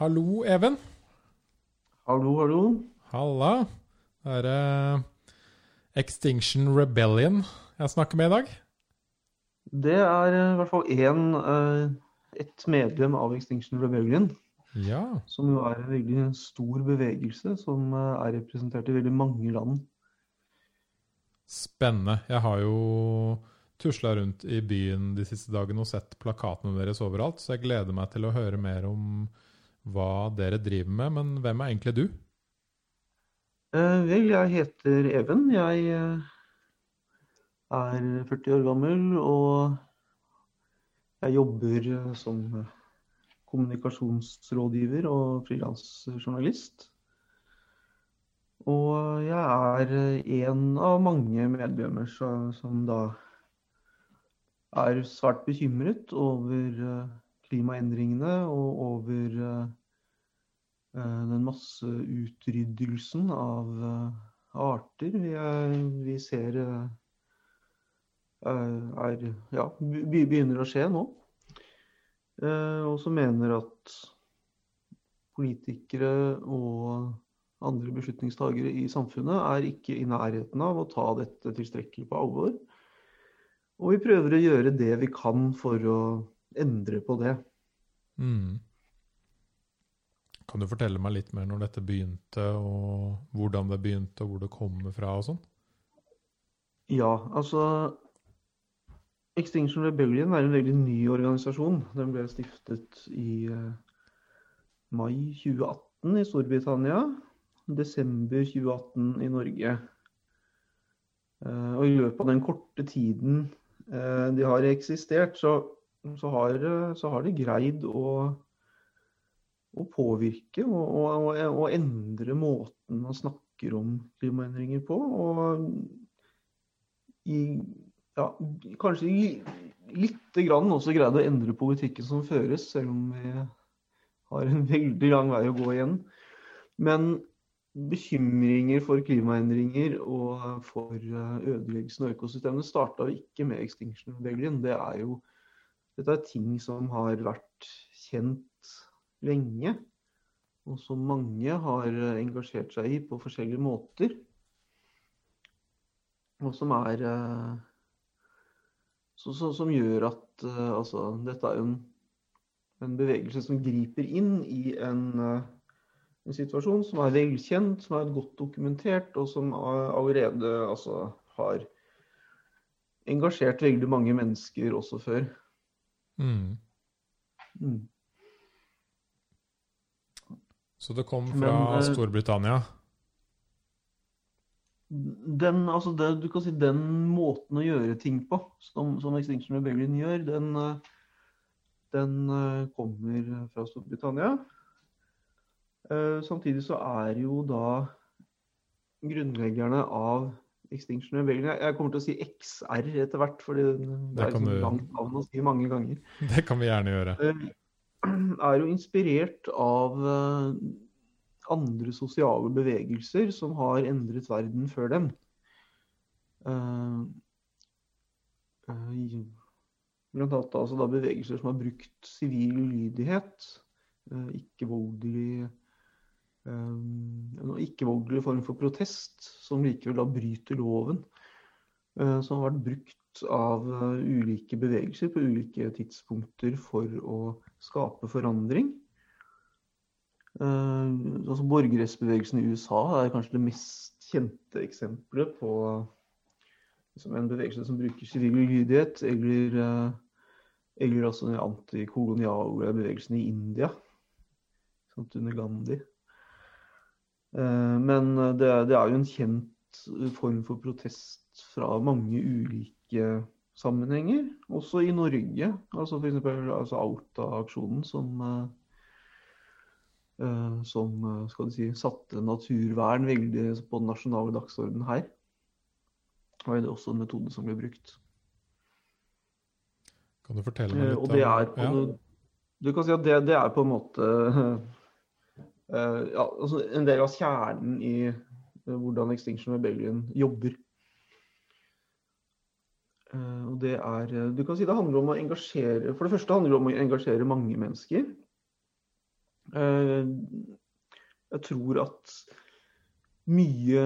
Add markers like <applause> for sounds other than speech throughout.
Hallo, Even. Hallo, hallo. Halla. Det er uh, Extinction Rebellion jeg snakker med i dag. Det er uh, i hvert fall én uh, et medlem av Extinction Rebellion. Ja. Som jo er en veldig stor bevegelse som er representert i veldig mange land. Spennende. Jeg har jo tusla rundt i byen de siste dagene og sett plakatene deres overalt, så jeg gleder meg til å høre mer om hva dere driver med. Men hvem er egentlig du? Eh, vel, jeg heter Even. Jeg eh, er 40 år gammel og jeg jobber eh, som kommunikasjonsrådgiver og frilansjournalist. Og jeg er en av mange medlemmer som da er svært bekymret over klimaendringene og over Eh, den masseutryddelsen av eh, arter vi, er, vi ser eh, er, ja, begynner å skje nå. Og som mener at politikere og andre beslutningstagere i samfunnet er ikke i nærheten av å ta dette tilstrekkelig på alvor. Og vi prøver å gjøre det vi kan for å endre på det. Mm. Kan du fortelle meg litt mer når dette begynte, og hvordan det begynte, og hvor det kommer fra og sånn? Ja, altså Extinction Rebellion er en veldig ny organisasjon. Den ble stiftet i uh, mai 2018 i Storbritannia. Desember 2018 i Norge. Uh, og i løpet av den korte tiden uh, de har eksistert, så, så, har, så har de greid å å påvirke og, og, og, endre måten man snakker om klimaendringer på. Og i, ja, kanskje lite grann også greid å endre politikken som føres, selv om vi har en <laughs> veldig lang vei å gå igjen. Men bekymringer for klimaendringer og for eh, ødeleggelsen av økosystemene starta ikke med Extinction Rebellion. Det er jo, dette er ting som har vært kjent lenge, og som mange har engasjert seg i på forskjellige måter. Og som er eh, så, så, Som gjør at uh, altså, dette er en, en, bevegelse som griper inn i en, uh, en, situasjon som er velkjent, som er godt dokumentert, og som allerede altså, har engasjert veldig mange mennesker også før. Mm. Mm. Så det kom fra Men, uh, Storbritannia? Den, altså det, du kan si den måten å gjøre ting på, som, som Extinction Rebellion gjør, den, eh, den uh, kommer fra Storbritannia. Samtidig så er jo da grunnleggerne av Extinction Rebellion Jeg kommer til å si XR etter hvert, for det, det er et langt navn å si mange ganger. <laughs> Det kan vi gjerne gjøre <clears throat> er jo inspirert av eh, andre sosiale bevegelser som har endret verden før dem. Uh, blant annet altså da bevegelser som har brukt sivil lydighet, uh, ikke-voldelig ikke-voldelig form for protest, som likevel da bryter loven. som har vært brukt av ulike bevegelser på ulike tidspunkter for å skape forandring. Uh, altså Borgerrettsbevegelsen i USA er kanskje det mest kjente eksempelet på liksom en bevegelse som bruker sivil lydighet, eller, uh, eller altså den antikoloniale bevegelsen i India, under Gandhi. Uh, men det, det, er jo en kjent form for protest fra mange ulike sammenhenger, også i Norge. Altså f.eks. Altså Auta-aksjonen som, uh, som eh, skal du si, satte naturvern veldig på den nasjonale dagsordenen her. Og er det også en metode som ble brukt. Kan du fortelle meg litt om og det er på, ja. Du kan si at det, det er på en måte <laughs> ja, altså en del av kjernen i hvordan Extinction Rebellion jobber. Eh, og det er eh, Du kan si det handler om å engasjere For det første handler det om å engasjere mange mennesker. Jeg tror at mye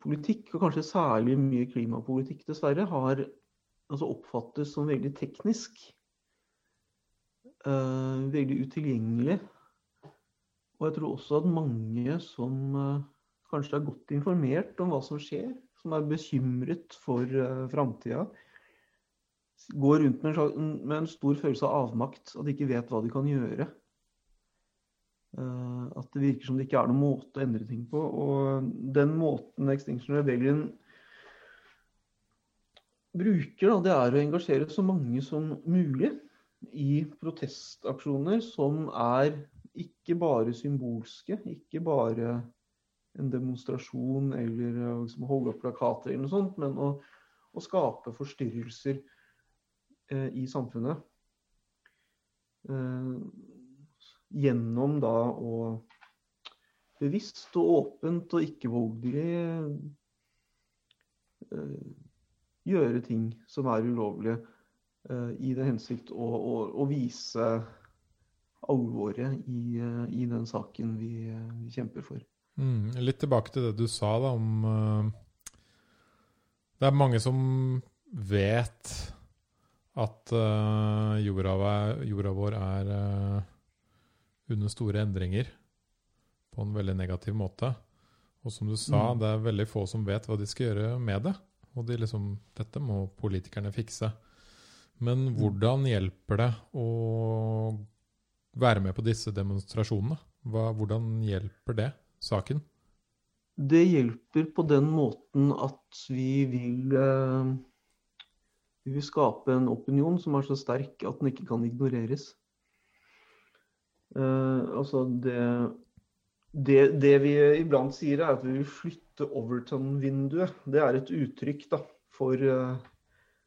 politikk, og kanskje særlig mye klimapolitikk, dessverre, har altså oppfattes som veldig teknisk. veldig utilgjengelig. Og jeg tror også at mange som kanskje er godt informert om hva som skjer, som er bekymret for uh, framtida, går rundt med en, stor følelse av avmakt, at de ikke vet hva de kan gjøre. Uh, at det virker som det ikke er noen måte å endre ting på. Og den måten Extinction Rebellion bruker, da, det er å engasjere så mange som mulig i protestaksjoner som er ikke bare symbolske, ikke bare en demonstrasjon eller liksom holde opp plakater eller noe sånt, men å, å skape forstyrrelser eh, i samfunnet. Eh, gjennom da å bevisst og åpent og ikke-voldelig eh, gjøre ting som er ulovlige, eh, i den hensikt å, å, å vise alvoret i, eh, i, den saken vi, vi kjemper for. Mm, litt tilbake til det du sa da om uh, Det er mange som vet at uh, jorda, jorda, vår er uh, under store endringer på en veldig negativ måte. Og som du sa, mm. det er veldig få som vet hva de skal gjøre med det. Og de liksom, dette må politikerne fikse. Men mm. hvordan hjelper det å være med på disse demonstrasjonene? Hva, hvordan hjelper det? saken? Det hjelper på den måten at vi vil, eh, vi vil skape en opinion som er så sterk at den ikke kan ignoreres. Uh, altså det, det, det, vi iblant sier, er at vi vil flytte Overton-vinduet. Det er et uttrykk da, for uh,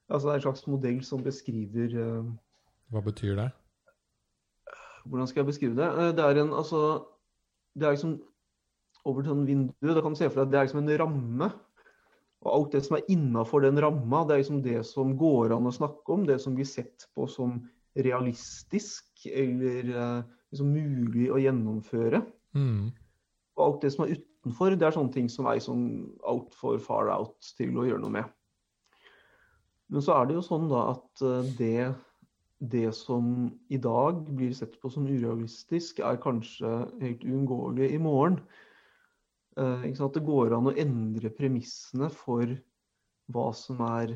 Altså det er en slags modell som beskriver uh, Hva betyr det? Hvordan skal jeg beskrive det? Det er en altså Det er liksom over til vindu. Da kan du se for deg at det er liksom en ramme. Og alt det som er innafor den ramma, det er liksom det som går an å snakke om. Det som blir sett på som realistisk eller eh, liksom mulig å gjennomføre. Mm. Og alt det som er utenfor, det er sånne ting som er liksom altfor far out til å gjøre noe med. Men så er det jo sånn da at eh, det, det som i dag blir sett på som urealistisk, er kanskje helt uunngåelig i morgen. Uh, det går an å endre premissene for hva som er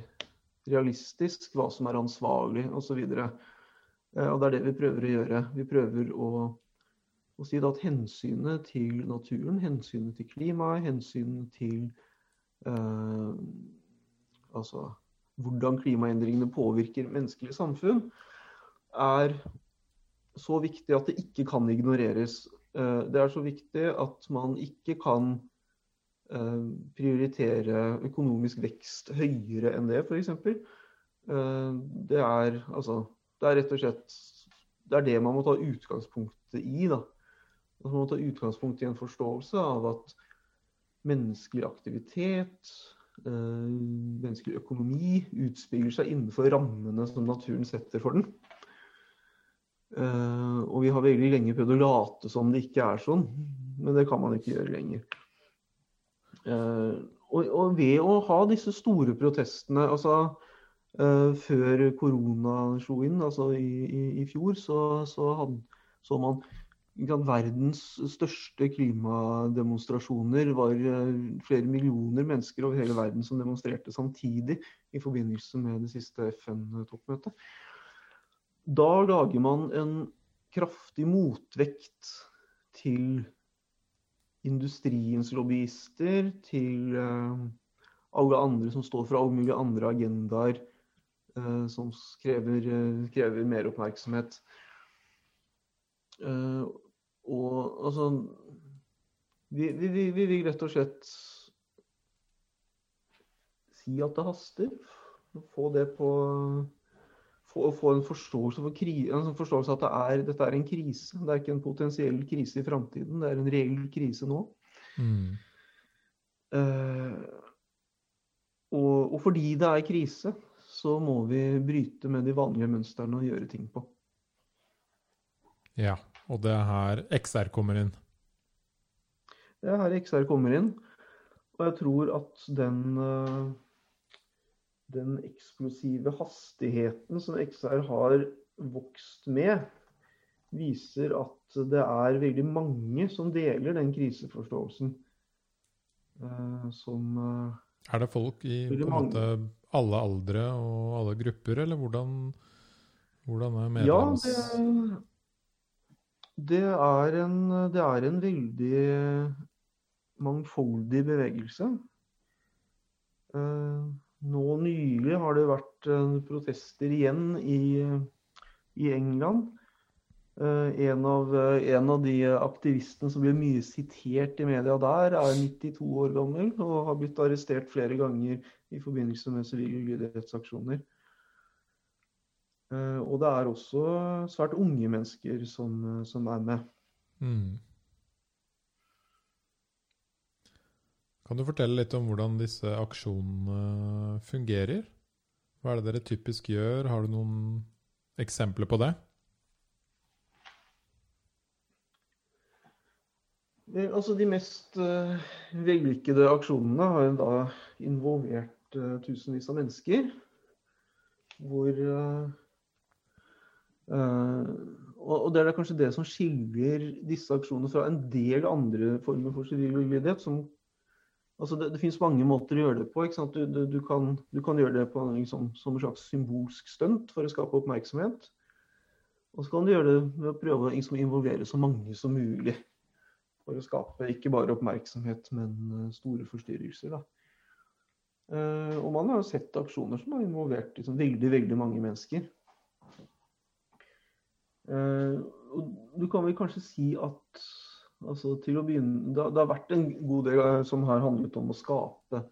realistisk, hva som er ansvarlig osv. Eh, og det er det vi prøver å gjøre. Vi prøver å, å si at hensynet til naturen, hensynet til klimaet, hensynet til eh, altså hvordan klimaendringene påvirker menneskelig samfunn, er så viktig at det ikke kan ignoreres. Eh, det er så viktig at man ikke kan eh, prioritere økonomisk vekst høyere enn det, f.eks. Eh, det er altså Det er rett og slett det er det man må ta utgangspunktet i. da. Altså, man må ta utgangspunkt i en forståelse av at menneskelig aktivitet, menneskelig økonomi, utspiller seg innenfor rammene som naturen setter for den. Uh, og vi har veldig lenge prøvd å late som det ikke er sånn, men det kan man ikke gjøre lenger. Uh, og, og, ved å ha disse store protestene altså uh, Før korona slo inn, altså i, i, i fjor, så, så, had, så man verdens største klimademonstrasjoner var flere millioner mennesker over hele verden som demonstrerte samtidig i forbindelse med det siste FN-toppmøtet. Da lager man en kraftig motvekt til industriens lobbyister, til uh, alle andre som står for alle mulige andre agendaer uh, som krever, uh, krever mer oppmerksomhet. og altså vi, vi, vi, vi, vil rett og slett si at det haster. Få det på få, få en forståelse for en forståelse at det er, dette er en krise. Det er ikke en potensiell krise i framtiden, det er en reell krise nå. Mm. Uh, og, og, fordi det er krise, så må vi bryte med de vanlige mønstrene og gjøre ting på. Ja. Og det er her XR kommer inn. Det er her XR kommer inn. Og jeg tror at den, eh, den eksplosive hastigheten som XR har vokst med, viser at det er veldig mange som deler den kriseforståelsen. uh, Som uh, Er det folk i måte alle aldre og alle grupper, eller hvordan, hvordan er Ja, det, det, er en, det er en veldig mangfoldig bevegelse. Eh, Nå nylig har det vært eh, protester igjen i, i England. Eh, En av, eh, en av de aktivistene som blir mye sitert i media der, er 92 år gammel og har blitt arrestert flere ganger i forbindelse med sivile ulydighetsaksjoner. Og det er også svært unge mennesker som, som er med. Mm. Kan du fortelle litt om hvordan disse aksjonene fungerer? Hva er det dere typisk gjør? Har du noen eksempler på det? Altså De mest uh, vellykkede aksjonene har da involvert uh, tusenvis av mennesker. Hvor uh, og det er kanskje det som skiller disse aksjonene fra en del andre former for sivil ulydighet. Som, altså det, det finnes mange måter å gjøre det på. Du, du, du, kan, du kan gjøre det på en, liksom, som en slags symbolsk stunt for å skape oppmerksomhet. Og så kan du gjøre det ved å prøve å liksom, involvere så mange som mulig for å skape ikke bare oppmerksomhet, men eh, store forstyrrelser. Eh, og man har jo sett aksjoner som har involvert liksom, veldig, veldig mange mennesker. Eh, og du kan vel kanskje si at altså, til å begynne, det, det har vært en god del eh, som har handlet om å skape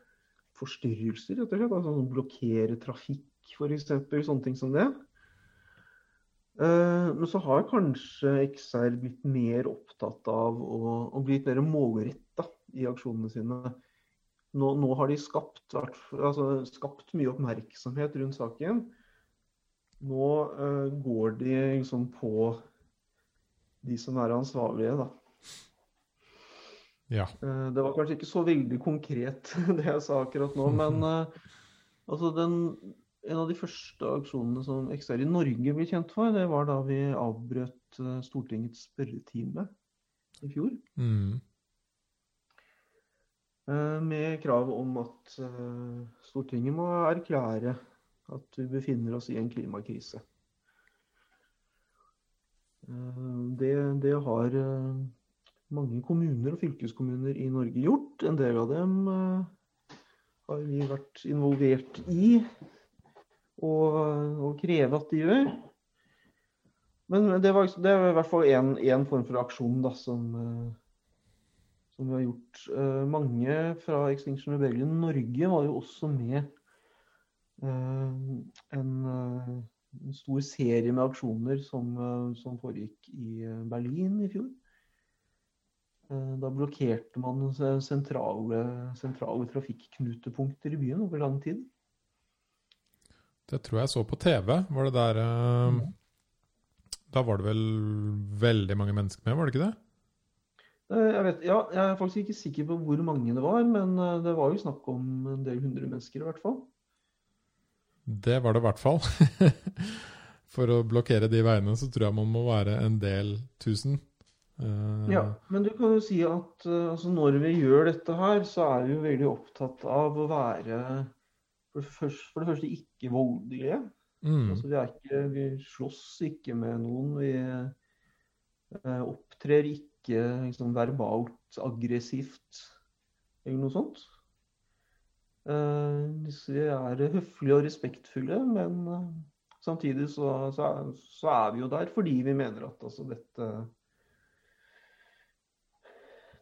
forstyrrelser, rett og slett. Altså blokkere trafikk, f.eks. Sånne ting som det. Uh, Men så har kanskje XR blitt mer opptatt av å, å bli litt mer målretta i aksjonene sine. Nå, nå har de skapt, altså, skapt mye oppmerksomhet rundt saken. Nå uh, går de liksom på de som er ansvarlige, da. Ja. Eh, Det var kanskje ikke så veldig konkret <laughs> det jeg sa akkurat nå, men <laughs> eh, altså den, en av de første aksjonene som XR i Norge ble kjent for, det var da vi avbrøt eh, Stortingets spørretime i fjor. Mm. Med krav om at Stortinget må erklære at vi befinner oss i en klimakrise. Det, det har mange kommuner og fylkeskommuner i Norge gjort. En del av dem eh, har vi vært involvert i og, og kreve at de gjør. Men det, var, det er i hvert fall én form for aksjon da, som, eh, som vi har gjort. Eh, Mange fra Extinction Rebellion Norge var jo også med en, en stor serie med aksjoner som, som foregikk i Berlin i fjor. Eh, Da blokkerte man sentrale, sentrale trafikknutepunkter i byen over lang tid. Det tror jeg så på TV. Var det der eh, Da var det vel veldig mange mennesker med, var det ikke det? Eh, Jeg, vet, ja, jeg er faktisk ikke sikker på hvor mange det var, men eh, det var jo snakk om en del hundre mennesker i hvert fall. Det var det i hvert fall. <laughs> For å blokkere de veiene så tror jeg man må være en del tusen. Eh, Ja, men du kan jo si at eh, altså når vi gjør dette her, så er vi jo veldig opptatt av å være for det første, for det første ikke voldelige. mm, Altså, vi, er ikke, vi slåss ikke med noen. Vi eh, opptrer ikke liksom, verbalt aggressivt eller noe sånt. Eh, vi er høflige og respektfulle, men eh, samtidig så, så, er, så er vi jo der fordi vi mener at altså, dette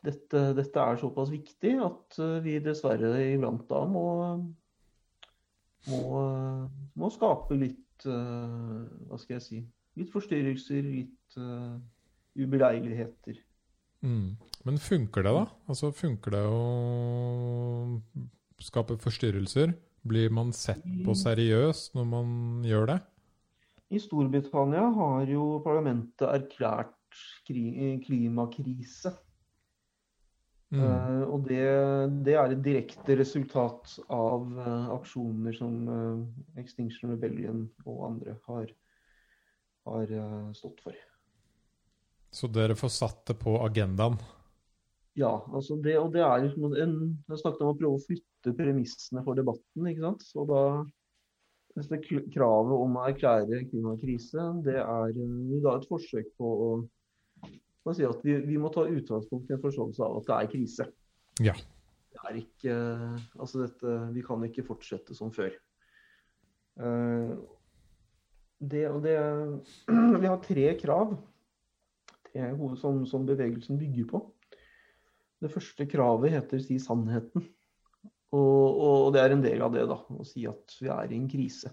dette, dette er såpass viktig at eh, vi dessverre iblant da må, må, må skape litt eh, Hva skal jeg si Litt forstyrrelser, litt uh, ubeleiligheter. mm. Men funker det, da? Altså, funker det å skape forstyrrelser? Blir man sett på seriøst når man gjør det? I Storbritannia har jo parlamentet erklært klimakrise. Mm. Uh, og det, det, er et direkte resultat av uh, aksjoner som uh, Extinction Rebellion og andre har, har stått for. Så dere får satt det på agendaen? Ja. altså det, og det er liksom en, Jeg snakket om å prøve å flytte premissene for debatten. ikke sant? Så da kravet om å erklære klimakrise, det er, er et forsøk på å man sier at vi, vi, må ta utgangspunkt i en forståelse av at det er krise. Ja. Det er ikke, altså dette, vi kan ikke fortsette som før. Det og det, <clears throat> vi har tre krav tre som, som, bevegelsen bygger på. Det første kravet heter 'si sannheten'. Og, og, det er en del av det, da. Å si at vi er i en krise.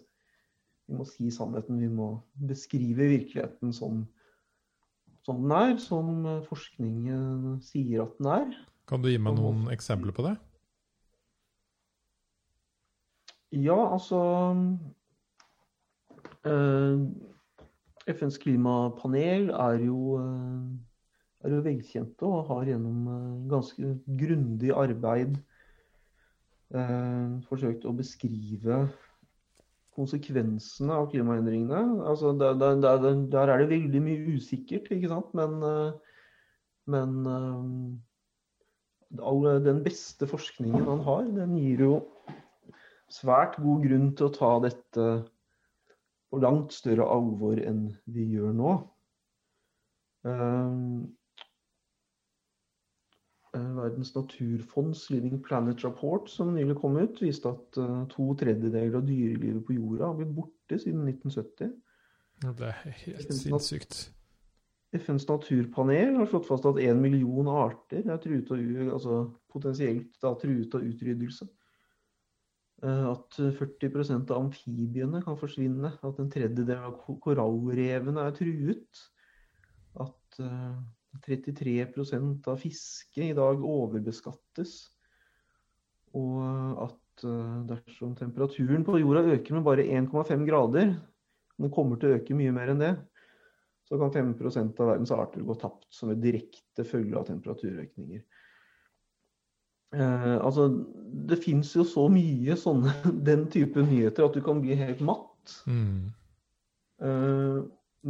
Vi må si sannheten. Vi må beskrive virkeligheten som, som den er, som forskningen sier at den er. Kan du gi meg noen eksempler på det? Ja, altså øh, FNs klimapanel er jo, øh, er jo velkjente og har gjennom ganske grundig arbeid forsøkt å beskrive konsekvensene av klimaendringene. Altså, der, der, der, er det veldig mye usikkert, ikke sant. Men, eh, men all, den beste forskningen man har, den gir jo svært god grunn til å ta dette på langt større alvor enn vi gjør nå. Eh, Eh, Verdens naturfonds Living Planet Rapport, som nylig kom ut, viste at uh, to tredjedeler av dyrelivet på jorda har blitt borte siden 1970. Ja, det er helt sinnssykt. FNs naturpanel har slått fast at én million arter er truet av, altså potensielt da, truet av utryddelse. Uh, at 40% av amfibiene kan forsvinne. At en tredjedel av korallrevene er truet. At 33% av fisket i dag overbeskattes. Og at eh, dersom temperaturen på jorda øker med bare 1,5 grader, den kommer til å øke mye mer enn det, så kan 5% av verdens arter gå tapt som en direkte følge av temperaturøkninger. Eh, altså, det fins jo så mye sånne, <laughs> den type nyheter at du kan bli helt matt. Mm. Eh,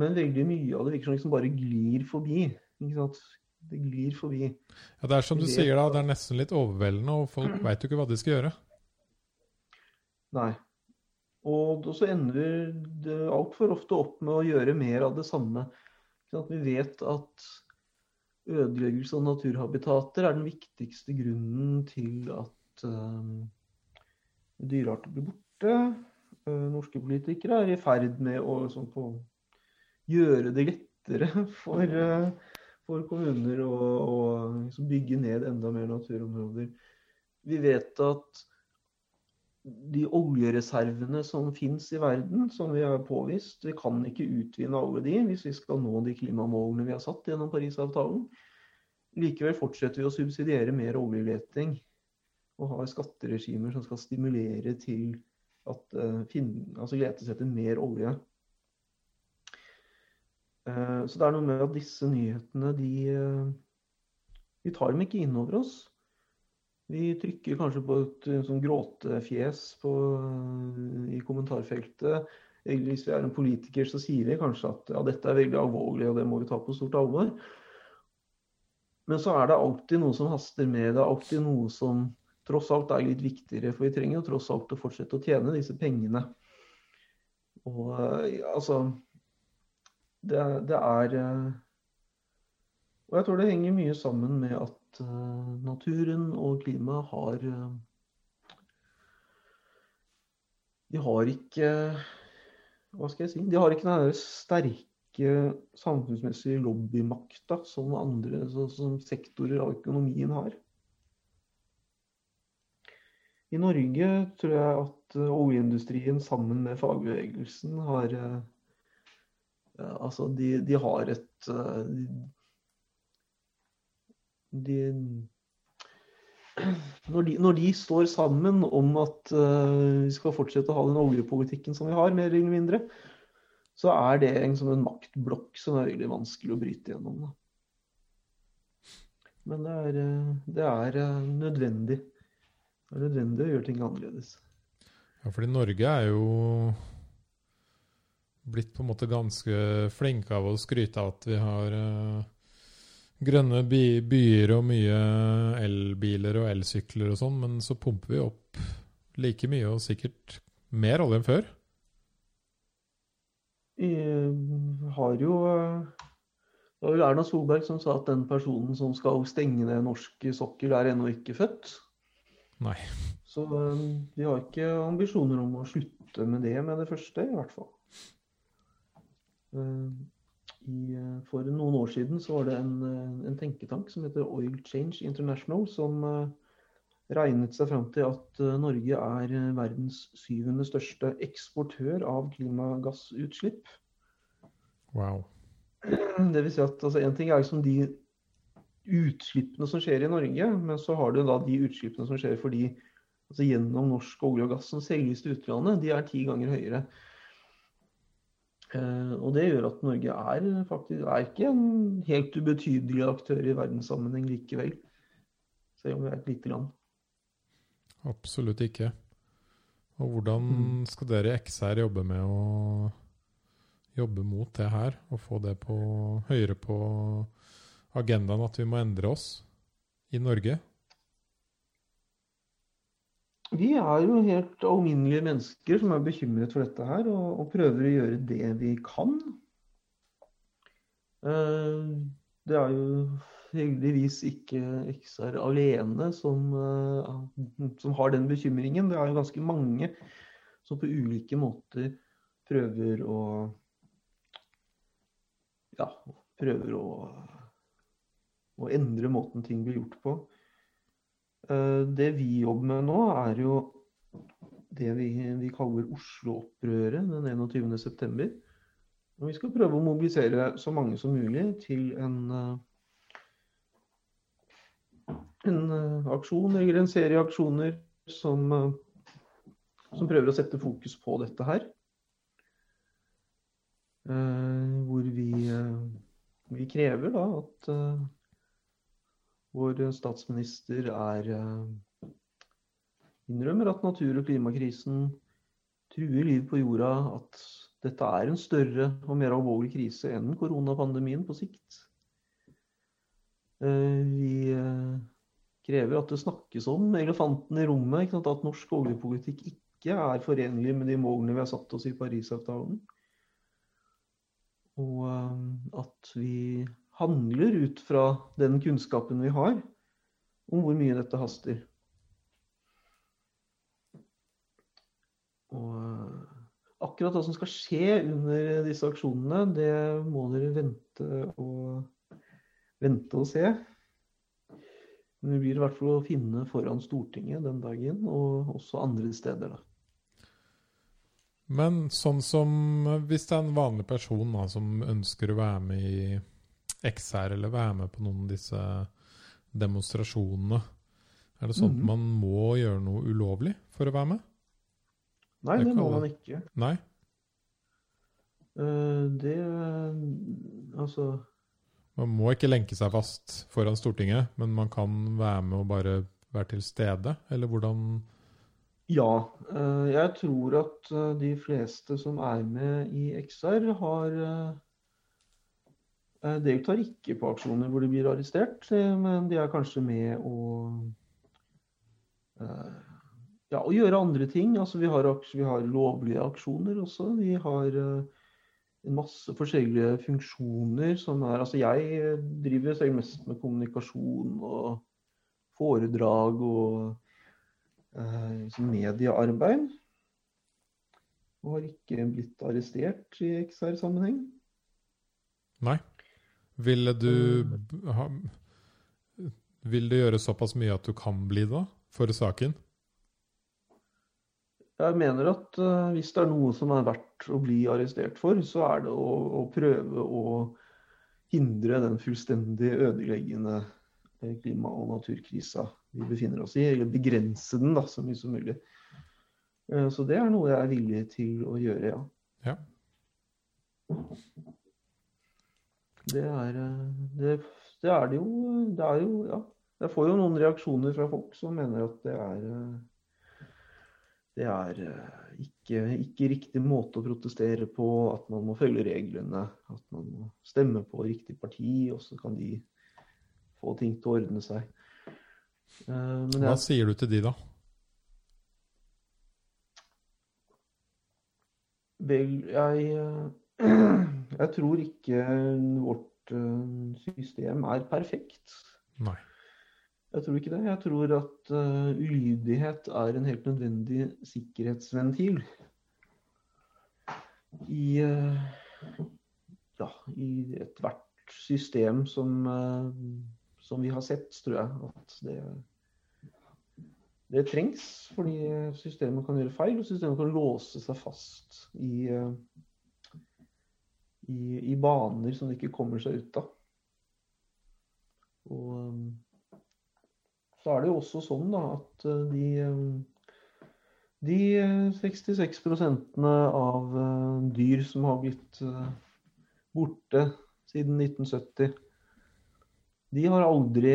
men veldig mye av det virker som liksom bare glir forbi. Ikke sant? Det glir forbi. Ja, Det er som du det, sier, da. Det er nesten litt overveldende, og folk <clears throat> veit jo ikke hva de skal gjøre. Nei. Og så ender det altfor ofte opp med å gjøre mer av det samme. Vi vet at ødeleggelse av naturhabitater er den viktigste grunnen til at um, dyrearter blir borte. Uh, norske politikere er i ferd med å sånn på, gjøre det lettere for uh, for kommuner å, å liksom bygge ned enda mer naturområder. Vi vet at de oljereservene som finnes i verden, som vi har påvist, vi kan ikke utvinne alle de hvis vi skal nå de klimamålene vi har satt gjennom Parisavtalen. Likevel fortsetter vi å subsidiere mer oljeleting og har skatteregimer som skal stimulere til at uh, finne, altså letes etter mer olje. Eh, så det er noe med at disse nyhetene, de, eh, vi tar dem ikke inn over oss. Vi trykker kanskje på et sånn gråtefjes på, eh, i kommentarfeltet. Hvis vi er en politiker, så sier vi kanskje at ja, dette er veldig alvorlig, og det må vi ta på stort alvor. Men så er det alltid noe som haster med. Det er alltid noe som tross alt er litt viktigere. For vi trenger jo tross alt å fortsette å tjene disse pengene. Og altså det, det, er eh, Og jeg tror det henger mye sammen med at uh, naturen og klimaet har uh, De har ikke Hva skal jeg si? De har ikke den sterke samfunnsmessige lobbymakta som andre som sektorer av økonomien har. I Norge tror jeg at oljeindustrien sammen med fagbevegelsen har Altså, de, de har et eh, de, når, de, når de, står sammen om at uh, vi skal fortsette å ha den oljepolitikken som vi har, mer eller mindre, så er det en, en maktblokk som er veldig vanskelig å bryte gjennom. Da. Men det er, eh, det er eh, nødvendig. Det er nødvendig å gjøre ting annerledes. Ja, fordi Norge er jo blitt på en måte ganske flinke av å skryte av at vi har uh, grønne by byer og mye elbiler og elsykler og sånn, men så pumper vi opp like mye og sikkert mer olje enn før. Vi har jo det var vel Erna Solberg som sa at den personen som skal stenge ned norsk sokkel, er ennå ikke født. Nei. Så vi har ikke ambisjoner om å slutte med det med det første, i hvert fall. Uh, i, uh, for noen år siden så var det en, uh, en, tenketank som heter Oil Change International, som regnet seg fram til at Norge er verdens syvende største eksportør av klimagassutslipp. Wow. <clears throat> Det vil si at altså, En ting er liksom de utslippene som skjer i Norge, men så har du da de utslippene som skjer fordi altså gjennom norsk olje og gass som selges til utlandet, de er ti ganger høyere. Eh, og det gjør at Norge er faktisk er ikke en helt ubetydelig aktør i verdenssammenheng likevel. Selv om vi er et lite land. Absolutt ikke. Og hvordan mm. skal dere i XR jobbe med å jobbe mot det her og få det på, høyere på agendaen at vi må endre oss i Norge? Vi er jo helt alminnelige mennesker som er bekymret for dette her, og, og prøver å gjøre det vi kan. Uh, det er jo heldigvis ikke XR alene som, uh, som, har den bekymringen. Det er jo ganske mange som på ulike måter prøver å ja, prøver å, å, endre måten ting blir gjort på. Eh, det vi jobber med nå, er jo det vi, vi kaller Oslo-opprøret den 21.9. Vi skal prøve å mobilisere så mange som mulig til en, eh, en eh, aksjon eller en serie aksjoner som, som prøver å sette fokus på dette her. Hvor vi, vi, krever da at vår statsminister er innrømmer at natur- og klimakrisen truer liv på jorda, at dette er en større og mer alvorlig krise enn koronapandemien på sikt. Vi krever at det snakkes om elefanten i rommet, at norsk oljepolitikk ikke er forenlig med de målene vi har satt oss i Parisavtalen. Og at vi handler ut fra den kunnskapen vi har om hvor mye dette haster. Og uh, akkurat hva som skal skje under disse aksjonene, det må dere vente og, vente og se. Men vi blir i hvert fall å finne foran Stortinget den dagen, og også andre steder. da. Men sånn som hvis det er en vanlig person da, som ønsker å være med i XR, eller være med på noen av disse demonstrasjonene, er det sånn mm. at man må gjøre noe ulovlig for å være med? Nei, det, det må man ikke. Nei? Uh, det Altså Man må ikke lenke seg fast foran Stortinget, men man kan være med og bare være til stede? Eller hvordan ja, eh, jeg tror at eh, de fleste som er med i XR, har deltar ikke på aksjoner hvor de blir arrestert, men de er kanskje med å, ja, og gjøre andre ting. Altså, vi, har, vi har lovlige aksjoner også. Vi har en masse forskjellige funksjoner som er Altså, jeg driver selv mest med kommunikasjon og foredrag og eh, mediearbeid. Og har ikke blitt arrestert i XR-sammenheng. Nei. Ville du eh. ha, Vil det gjøre såpass mye at du kan bli det for saken? Jeg mener at uh, hvis det er noe som er verdt å bli arrestert for, så er det å, å prøve å hindre den fullstendig ødeleggende eh, klima- og naturkrisa vi befinner oss i, eller begrense den da, så mye som mulig. Uh, så det er noe jeg er villig til å gjøre, ja. ja. Det er det, det er det jo. Det er jo Ja. Jeg får jo noen reaksjoner fra folk som mener at det er det er ikke, ikke, riktig måte å protestere på, at man må følge reglene. At man må stemme på riktig parti, og så kan de få ting til å ordne seg. Men Hva sier du til de, da? Vel, jeg, <clears throat> jeg tror ikke vårt system er perfekt. Nei. Jeg tror ikke det. Jeg tror at uh, ulydighet er en helt nødvendig sikkerhetsventil i, uh, ja, i ethvert system som, uh, som, vi har sett, tror jeg. At det, det trengs, fordi systemet kan gjøre feil, og systemet kan låse seg fast i, i, i baner som det ikke kommer seg ut av. Og så er det jo også sånn da, at eh, de, eh, de 66 eh, av dyr som har blitt borte siden 1970, de har aldri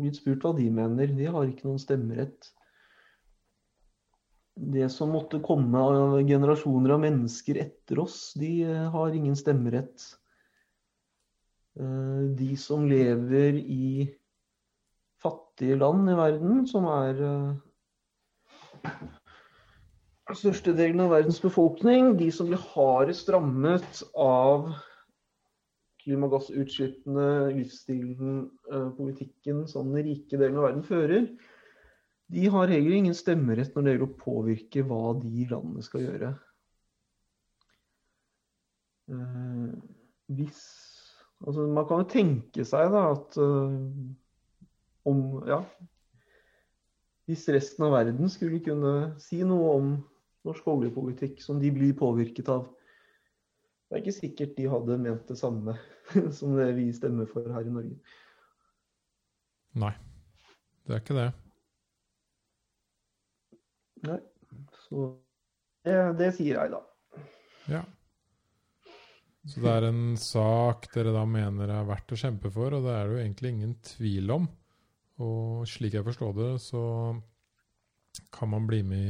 blitt spurt hva de mener. De har ikke noen stemmerett. Det som måtte komme av generasjoner av mennesker etter oss, de har ingen stemmerett. De som lever i fattige land i verden, som er største størstedelen av verdens befolkning, de som blir hardest rammet av klimagassutslippene, livsstilen, politikken som den rike delen av verden fører, de har heller ingen stemmerett når det gjelder å påvirke hva de landene skal gjøre. Uh, hvis Altså, man kan jo tenke seg da at uh, om Ja. Hvis resten av verden skulle kunne si noe om norsk oljepolitikk som de blir påvirket av. Det er ikke sikkert de hadde ment det samme <laughs> som det vi stemmer for her i Norge. Nei, det er ikke det. Nei, så det, det sier jeg, da. Ja. Så det er en sak dere da mener er verdt å kjempe for, og det er det jo egentlig ingen tvil om. Og slik jeg forstår det, så kan man bli med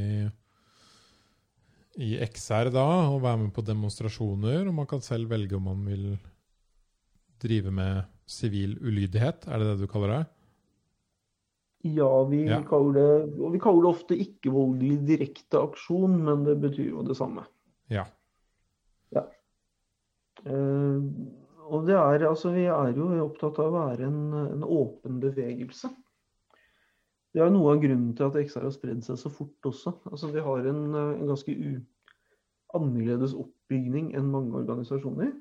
i, i XR da og være med på demonstrasjoner. Og man kan selv velge om man vil drive med sivil ulydighet. Er det det du kaller det? Ja, vi, ja. Kaller, det, og vi kaller det ofte ikke-voldelig direkte aksjon, men det betyr jo det samme. Ja. ja. Uh, og det er, altså, vi er jo opptatt av å være en, en åpen bevegelse. Det er noe av grunnen til at XR har spredd seg så fort også. Altså, vi har en, en ganske annerledes oppbygning enn mange organisasjoner.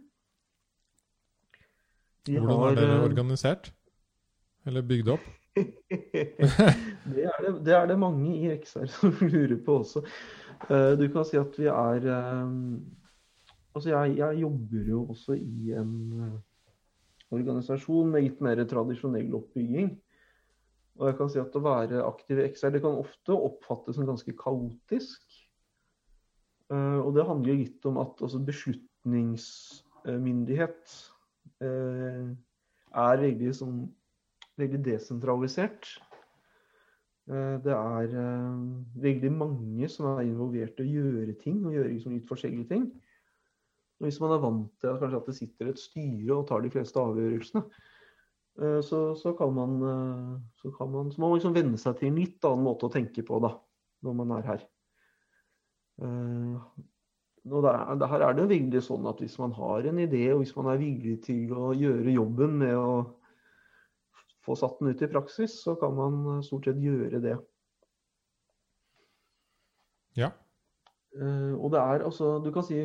De Hvordan har, er dere eh, organisert? Eller bygd opp? <laughs> det, er det, det, er det, mange i XR som <laughs> lurer på også. Uh, du kan si at vi er um, Altså, jeg, jeg, jobber jo også i en uh, organisasjon med litt mer tradisjonell oppbygging. Og jeg kan si at å være aktiv i XR det kan ofte oppfattes som ganske kaotisk. Uh, og det handler litt om at altså, beslutningsmyndighet uh, er veldig, sånn, veldig desentralisert. Uh, det er veldig mange som er involvert i å gjøre ting, og gjøre liksom, litt forskjellige ting. Og hvis man er vant til at, at det sitter et styre og tar de fleste avgjørelsene, eh, så, så, kan man, eh, så, kan man, så må man liksom venne seg til en litt annen måte å tenke på da, når man er her. Eh, og der, det her er det veldig sånn at hvis man har en idé, og hvis man er villig til å gjøre jobben med å få satt den ut i praksis, så kan man stort sett gjøre det. Ja. Og det er altså Du kan si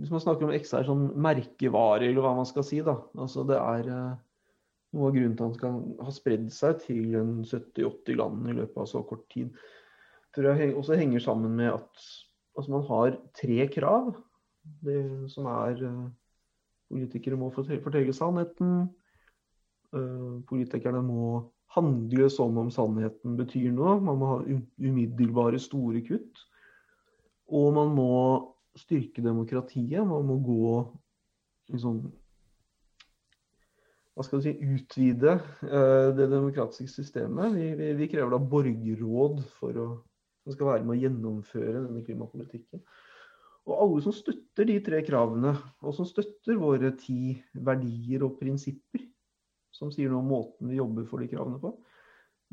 hvis man snakker om XR som merkevare, eller hva man skal si, da. Altså det er eh, noe av grunnen til at han kan ha spredd seg til 70-80 land i løpet av så kort tid. Tror jeg også henger sammen med at altså man har tre krav. Det som er Politikere må fortelle sannheten. Uh, politikerne må handle som om sannheten betyr noe. Man må ha umiddelbare store kutt. Og man må styrke demokratiet. Man må gå liksom Hva skal du si utvide eh, det demokratiske systemet. Vi, vi, vi, krever da borgerråd for å, som skal være med å gjennomføre denne klimapolitikken. Og alle som støtter de tre kravene, og som støtter våre ti verdier og prinsipper, som sier noe om måten vi jobber for de kravene på,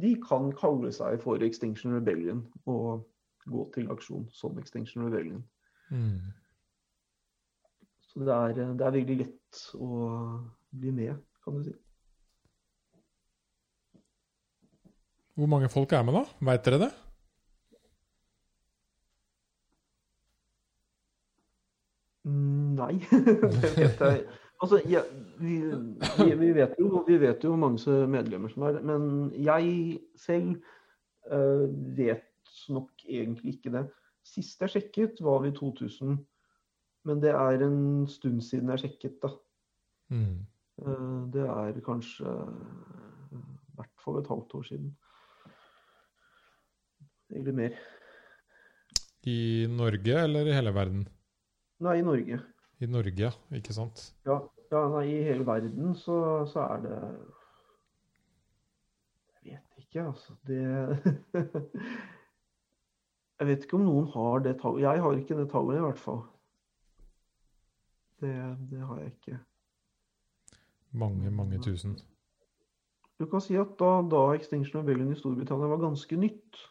de kan kalle seg for Extinction Rebellion og gå til aksjon som Extinction Rebellion. Mm. Så det er, det er, veldig lett å bli med, kan du si. Hvor mange folk er med, da? Veit dere det? Mm, nei, <laughs> det vet jeg Altså, ja, vi, vi, vi, vet jo, vi vet jo hvor mange medlemmer som er men jeg selv uh, vet nok egentlig ikke det. Sist jeg sjekket, var vi 2000. Men det er en stund siden jeg sjekket, da. Mm. Uh, det er kanskje uh, i hvert fall et halvt år siden. Eller mer. I Norge eller i hele verden? Nei, i Norge. I Norge. Ikke sant? Ja, ja nei, i hele verden så, så, er det Jeg vet ikke, altså. Det <laughs> Jeg vet ikke om noen har det tallet. Jeg har ikke det tallet, i hvert fall. Det, det har jeg ikke. Mange, mange tusen. Du kan si at da, da Extinction Rebellion i Storbritannia var ganske nytt,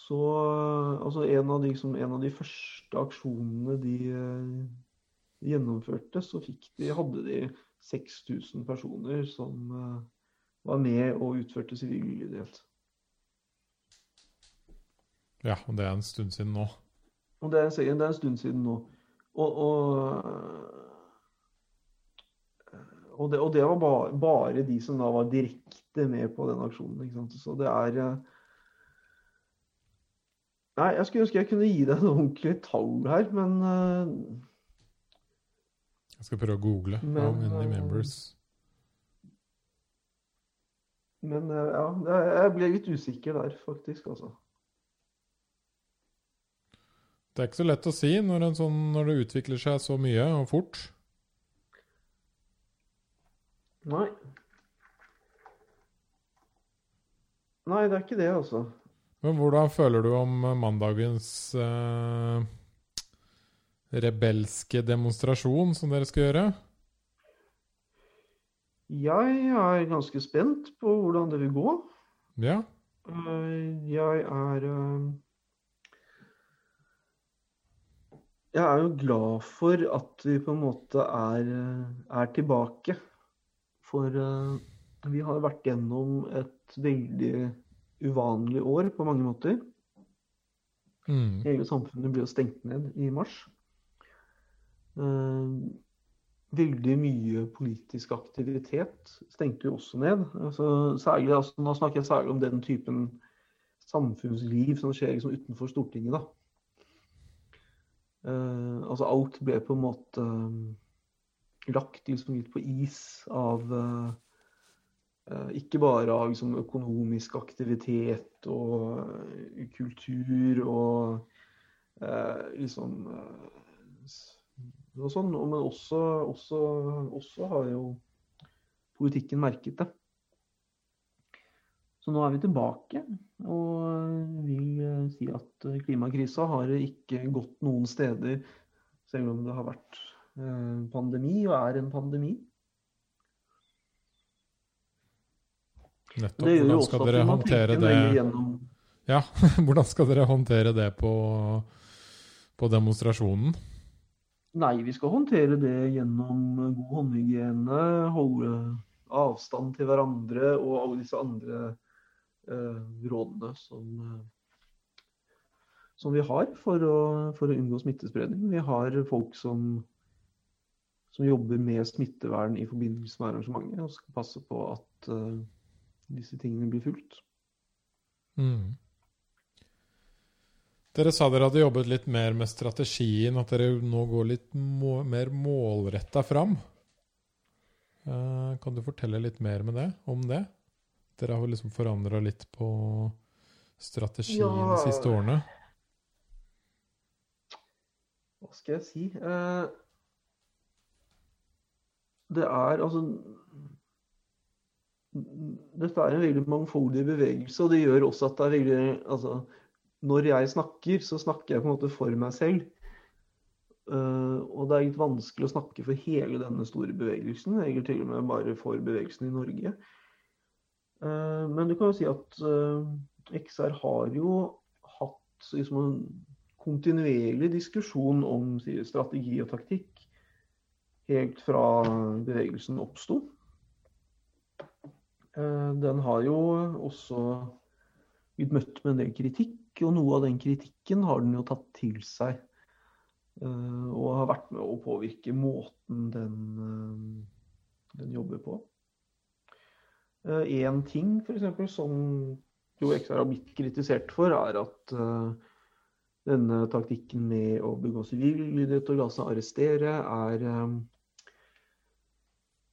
så altså en av, de, liksom, en av de første aksjonene de uh, gjennomførte, så de, hadde de 6000 personer som uh, var med og utførte sivil ulydighet. Ja, og det er en stund siden nå. Og det er, det er en stund siden nå. Og, og, og, det, og det, var bare, bare, de som da var direkte med på den aksjonen. Så det er uh, Nei, jeg skulle ønske jeg kunne gi deg noen ordentlige tall her, men uh, Jeg skal prøve å google. Men, How many uh, members? Men uh, ja, jeg ble litt usikker der, faktisk, altså. Det er ikke så lett å si når, sånn, når det utvikler seg så mye og fort. Nei. Nei, det er ikke det, altså. Men hvordan føler du om mandagens eh, rebelske demonstrasjon som dere skal gjøre? Jeg er ganske spent på hvordan det vil gå. Ja. Eh, jeg er eh, Jeg er jo glad for at vi på en måte er, er tilbake. For vi har vært gjennom et veldig uvanlig år på mange måter. Mm. Hele samfunnet ble jo stengt ned i mars. Eh, veldig mye politisk aktivitet stengte jo også ned. Altså, særlig, altså, nå snakker jeg særlig om den typen samfunnsliv som skjer liksom utenfor Stortinget. da. Uh, altså alt ble på en måte um, lagt liksom litt på is av uh, Eh, ikke bare av liksom, økonomisk aktivitet og uh, kultur og eh, liksom uh, og sånn, Men også, også, også, har jo politikken merket det. Så nå er vi tilbake og vil si at klimakrisa har ikke gått noen steder, selv om det har vært pandemi og er en pandemi. Nettopp. Hvordan skal dere håndtere det Ja, <laughs> hvordan skal dere håndtere det på, på demonstrasjonen? Nei, vi skal håndtere det gjennom god håndhygiene, holde avstand til hverandre og alle disse andre eh, rådene som, eh, som, vi har for å, for å, unngå smittespredning. Vi har folk som, som jobber med smittevern i forbindelse med arrangementet og skal passe på at eh, disse tingene blir fulgt. Mm. Dere sa dere hadde jobbet litt mer med strategien, at dere nå går litt må mer målretta fram. Uh, kan du fortelle litt mer med det, om det? Dere har liksom forandra litt på strategien ja. de siste årene. Hva skal jeg si? Uh, det er altså Dette er en veldig mangfoldig bevegelse, og det gjør også at det er veldig altså, Når jeg snakker, så snakker jeg på en måte for meg selv. Uh, og det er litt vanskelig å snakke for hele denne store bevegelsen, egentlig til og med bare for bevegelsen i Norge. Uh, men du kan jo si at uh, XR har jo hatt liksom, en kontinuerlig diskusjon om strategi og taktikk helt fra bevegelsen oppsto. Den har jo også blitt møtt med en del kritikk, og noe av den kritikken har den jo tatt til seg Eh, og har vært med å påvirke måten den, eh, den jobber på. Én eh, ting f.eks. som jo XR har blitt kritisert for, er at denne taktikken med å begå sivillydighet og la seg arrestere er,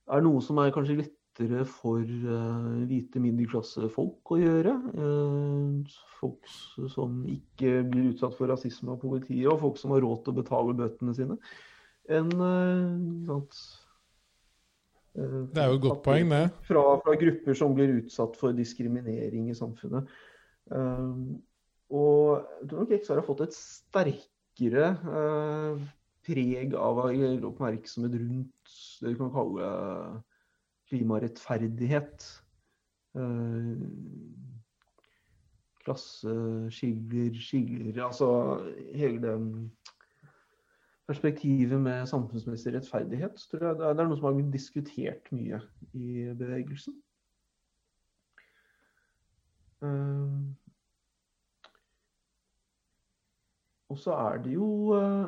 er noe som er kanskje litt lettere for uh, hvite middelklassefolk å gjøre. Uh, folk som ikke blir utsatt for rasisme av politiet, og folk som har råd til å betale bøtene sine. En, uh, det er jo et godt poeng, det. Fra, fra, grupper som blir utsatt for diskriminering i samfunnet. og jeg tror nok XR har fått et sterkere preg av oppmerksomhet rundt det du kan kalle klimarettferdighet. Eh, klasseskiller, skiller Altså hele det perspektivet med samfunnsmessig rettferdighet tror jeg det er noe som har blitt diskutert mye i bevegelsen. Eh, og så er det jo eh,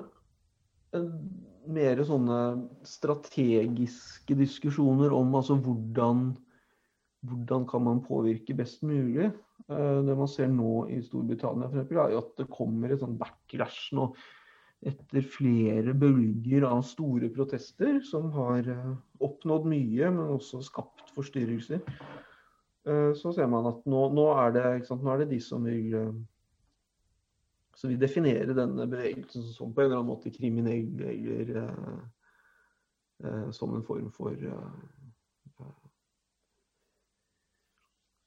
mer sånne strategiske diskusjoner om altså hvordan, hvordan kan man påvirke best mulig. Eh, det man ser nå i Storbritannia for eksempel, er jo at det kommer et sånn backlash nå etter flere bølger av store protester som har eh, oppnådd mye, men også skapt forstyrrelser. Eh, så ser man at nå, nå, er, det, nå er det de som vil så vi definerer denne bevegelsen som på en eller annen måte kriminell eller uh, uh, som en form for uh,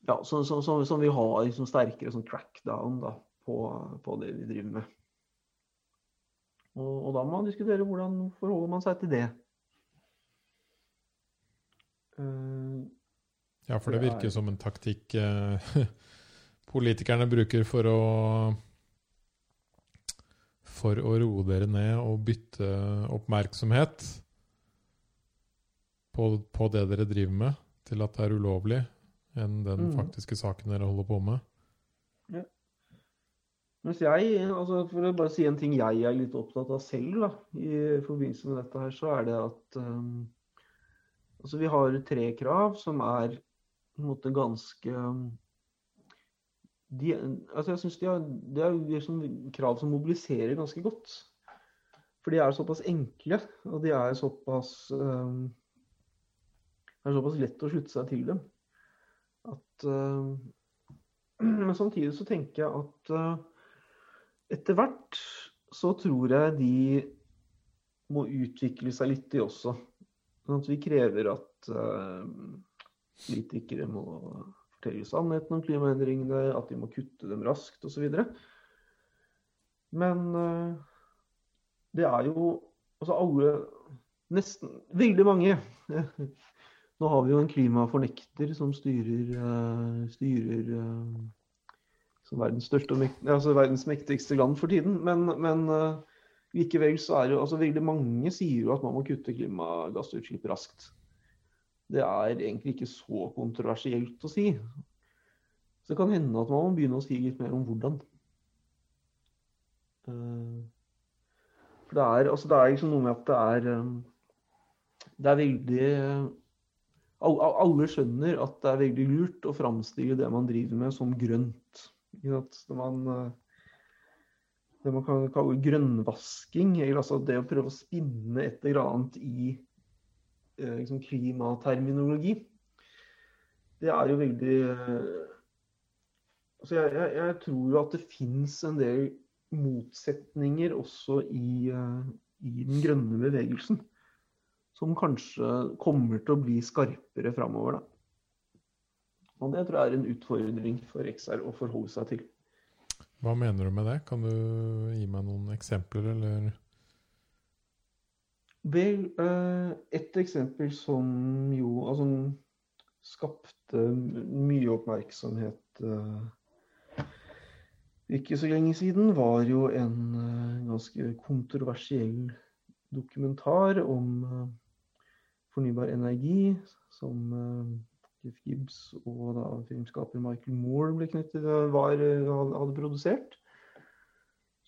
Ja, som, som, som, som, vi har liksom sterkere sånn crackdown da, på, på, det vi driver med. Og, og, da må man diskutere hvordan forholder man seg til det. ja, for det virker som en taktikk <laughs> politikerne bruker for å for å roe dere ned og bytte oppmerksomhet på, på, det dere driver med, til at det er ulovlig, enn den mm. faktiske saken dere holder på med. Ja. Mens jeg, altså For å bare si en ting jeg er litt opptatt av selv da, i forbindelse med dette, her, så er det at um, altså vi har tre krav som er på en måte ganske um, de, altså jeg synes de har, Det er liksom krav som mobiliserer ganske godt. For de er såpass enkle, og de er såpass um, er såpass lett å slutte seg til dem. At, uh, <clears throat> men samtidig så tenker jeg at uh, etter hvert så tror jeg de må utvikle seg litt, de også. Sånn at vi krever at uh, politikere må fortelle sannheten om klimaendringene, at de må kutte dem raskt osv. Men uh, det er jo altså alle Nesten veldig mange. <laughs> Nå har vi jo en klimafornekter som styrer, uh, styrer uh, som verdens, største altså verdens mektigste land for tiden. Men, men likevel så er det altså veldig mange sier jo at man må kutte klimagassutslipp raskt det er egentlig ikke så kontroversielt å si. Så det kan hende at man må begynne å si litt mer om hvordan. Eh, for det er, altså det er liksom noe med at det er eh, Det er veldig Alle skjønner at det er veldig lurt å framstille det man driver med, som grønt. Det man, eh, det man kan kalle grønnvasking, eller altså det å prøve å spinne et eller annet i Eh, liksom klimaterminologi. Det er jo veldig eh, altså jeg, jeg, jeg, tror jo at det fins en del motsetninger også i, eh, i, den grønne bevegelsen. som kanskje kommer til å bli skarpere framover. Og det tror jeg er en utfordring for XR å forholde seg til. Hva mener du med det? Kan du gi meg noen eksempler, eller? Vel, eh, et eksempel som jo altså, skapte mye oppmerksomhet eh, ikke så lenge siden, var jo en eh, ganske kontroversiell dokumentar om fornybar energi, som Gibbs og da filmskaper Michael Moore ble knyttet, var, hadde produsert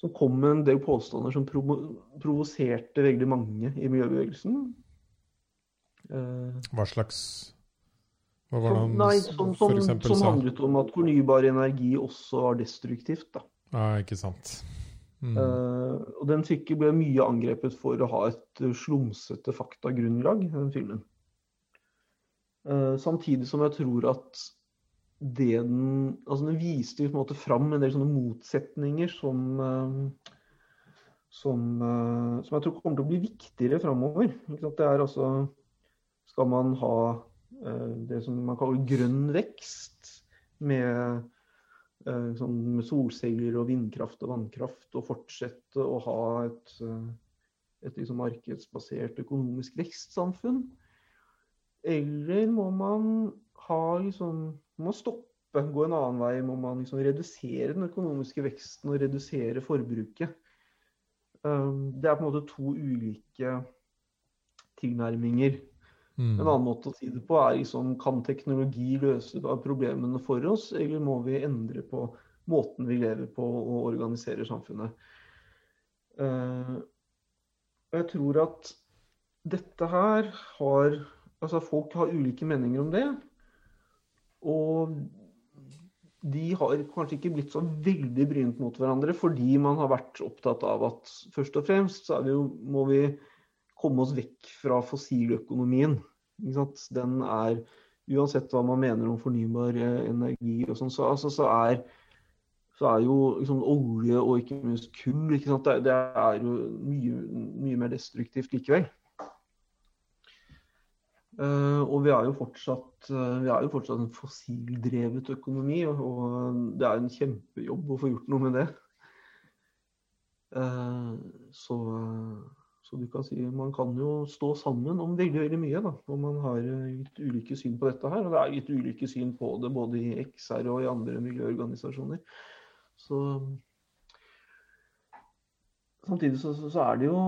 som kom med en del påstander som provo provoserte veldig mange i miljøbevegelsen. Uh, Hva slags Hva var det han nei, som, som, som, som handlet om at fornybar energi også var destruktivt. da. Ja, ikke sant. Mm. Uh, og den fikk ble mye angrepet for å ha et slumsete faktagrunnlag, den filmen. Uh, samtidig som jeg tror at det den Altså den viste på en måte fram en del sånne motsetninger som eh, som, eh, som, jeg tror kommer til å bli viktigere framover. Det er altså Skal man ha eh, det som man kaller grønn vekst, med, sånn, med solceller og vindkraft og vannkraft, og fortsette å ha et, et liksom markedsbasert økonomisk vekstsamfunn? Eller må man ha liksom må stoppe, gå en annen vei. Må man liksom redusere den økonomiske veksten og redusere forbruket. Um, det er på en måte to ulike tilnærminger. Mm. En annen måte å si det på er liksom Kan teknologi løse problemene for oss, eller må vi endre på måten vi lever på og organiserer samfunnet? Uh, jeg tror at dette her har Altså folk har ulike meninger om det. Og de har kanskje ikke blitt så veldig brynt mot hverandre fordi man har vært opptatt av at først og fremst så vi må vi komme oss vekk fra fossiløkonomien. Den er Uansett hva man mener om fornybar eh, energi og sånn, så, altså, så, er, så, er, jo liksom, olje og ikke minst kull det, det, er jo mye, mye mer destruktivt likevel. Uh, og vi er jo fortsatt, uh, vi er jo fortsatt en fossildrevet økonomi, og, det er en kjempejobb å få gjort noe med det. Uh, så, så, du kan si man kan jo stå sammen om veldig veldig mye. da, Og man har litt ulike syn på dette her. Og det er litt ulike syn på det både i XR og i andre miljøorganisasjoner. Så Samtidig så, så er det jo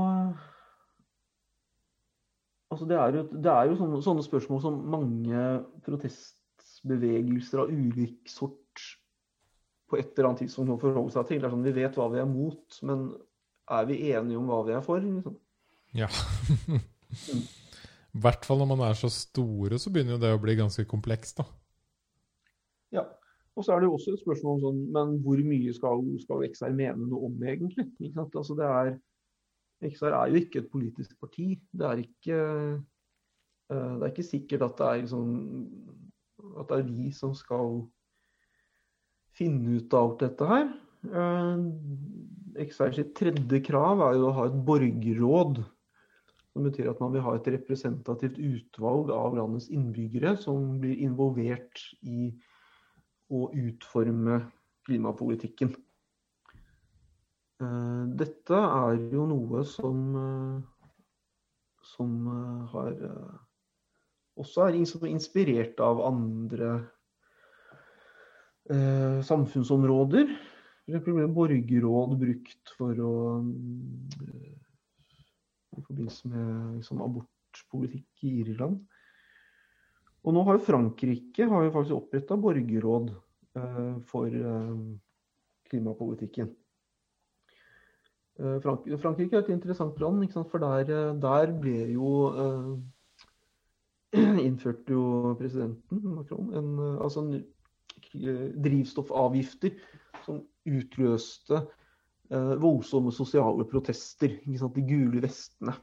Altså det, er jo, det er jo sånne, sånne, spørsmål som mange protestbevegelser av ulik sort på et eller annet tidspunkt må forholde seg til. Det er sånn, Vi vet hva vi er mot, men er vi enige om hva vi er for? Liksom? Ja. I hvert fall når man er så store, så begynner jo det å bli ganske komplekst, da. Ja. Og så er det jo også et spørsmål om sånn Men hvor mye skal, skal XR mene noe om, egentlig? Altså det er XR er jo ikke et politisk parti. Det er ikke, eh, det er ikke sikkert at det er, liksom, at det er vi som skal finne ut av alt dette her. Eh, XR sitt tredje krav er jo å ha et borgerråd. Som betyr at man vil ha et representativt utvalg av landets innbyggere som blir involvert i å utforme klimapolitikken. Eh, dette er jo noe som, eh, som eh, har også er inspirert av andre eh, samfunnsområder. For ble borgerråd brukt for å I forbindelse med liksom, abortpolitikk i Irland. Og nå har jo Frankrike har jo faktisk oppretta borgerråd eh, for eh, klimapolitikken. Eh, Frankrike er et interessant land, for der, eh, der, ble jo eh, <clears throat> Innførte jo presidenten Macron en, altså en, drivstoffavgifter som utløste eh, voldsomme sosiale protester. De gule vestene.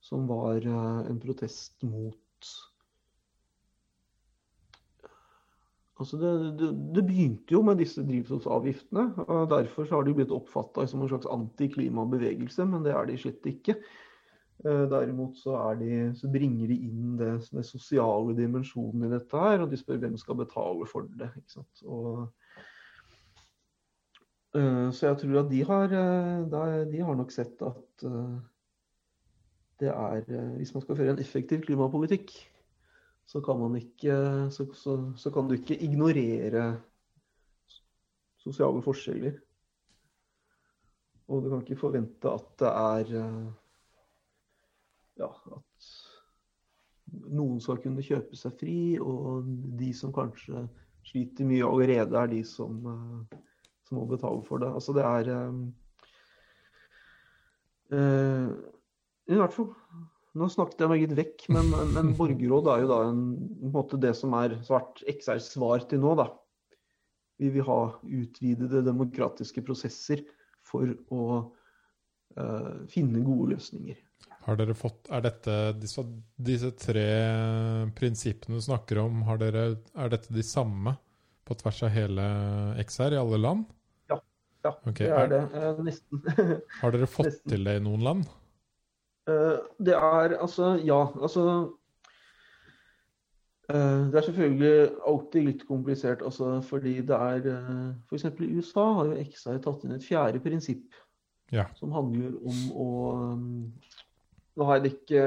Som var eh, en protest mot Altså det, det, det, begynte jo med disse drivstoffavgiftene. og Derfor har de blitt oppfatta som en slags antiklimabevegelse, men det er de slett ikke. Eh, derimot så, de, så, bringer de inn det, det, sosiale dimensjonen i dette her, og de spør hvem skal betale for det. Og, uh, så jeg tror at de har, uh, de har nok sett at det er Hvis man skal føre en effektiv klimapolitikk, så kan ikke så, så, så kan du ikke ignorere sosiale forskjeller. Og du kan ikke forvente at det er ja, at noen skal kunne kjøpe seg fri, og de som kanskje sliter mye allerede, er de som, eh, som må betale for det. Altså det er uh, I hvert fall Nå snakket jeg meg litt vekk, men, men borgerråd er jo da en, en måte det som er svart XRs svar til nå. da. Vi vil ha utvidede demokratiske prosesser for å uh, finne gode løsninger. Har dere fått, er dette disse, disse tre prinsippene du snakker om, dere, er dette de samme på tvers av hele XR i alle land? Ja, ja okay. det er det. Uh, nesten. <laughs> har dere fått nesten. til det i noen land? Uh, det er altså Ja, altså uh, Det er selvfølgelig alltid litt komplisert, altså, fordi det er uh, F.eks. i USA har jo XI tatt inn et fjerde prinsipp. Ja. Som handler om å nå har jeg det ikke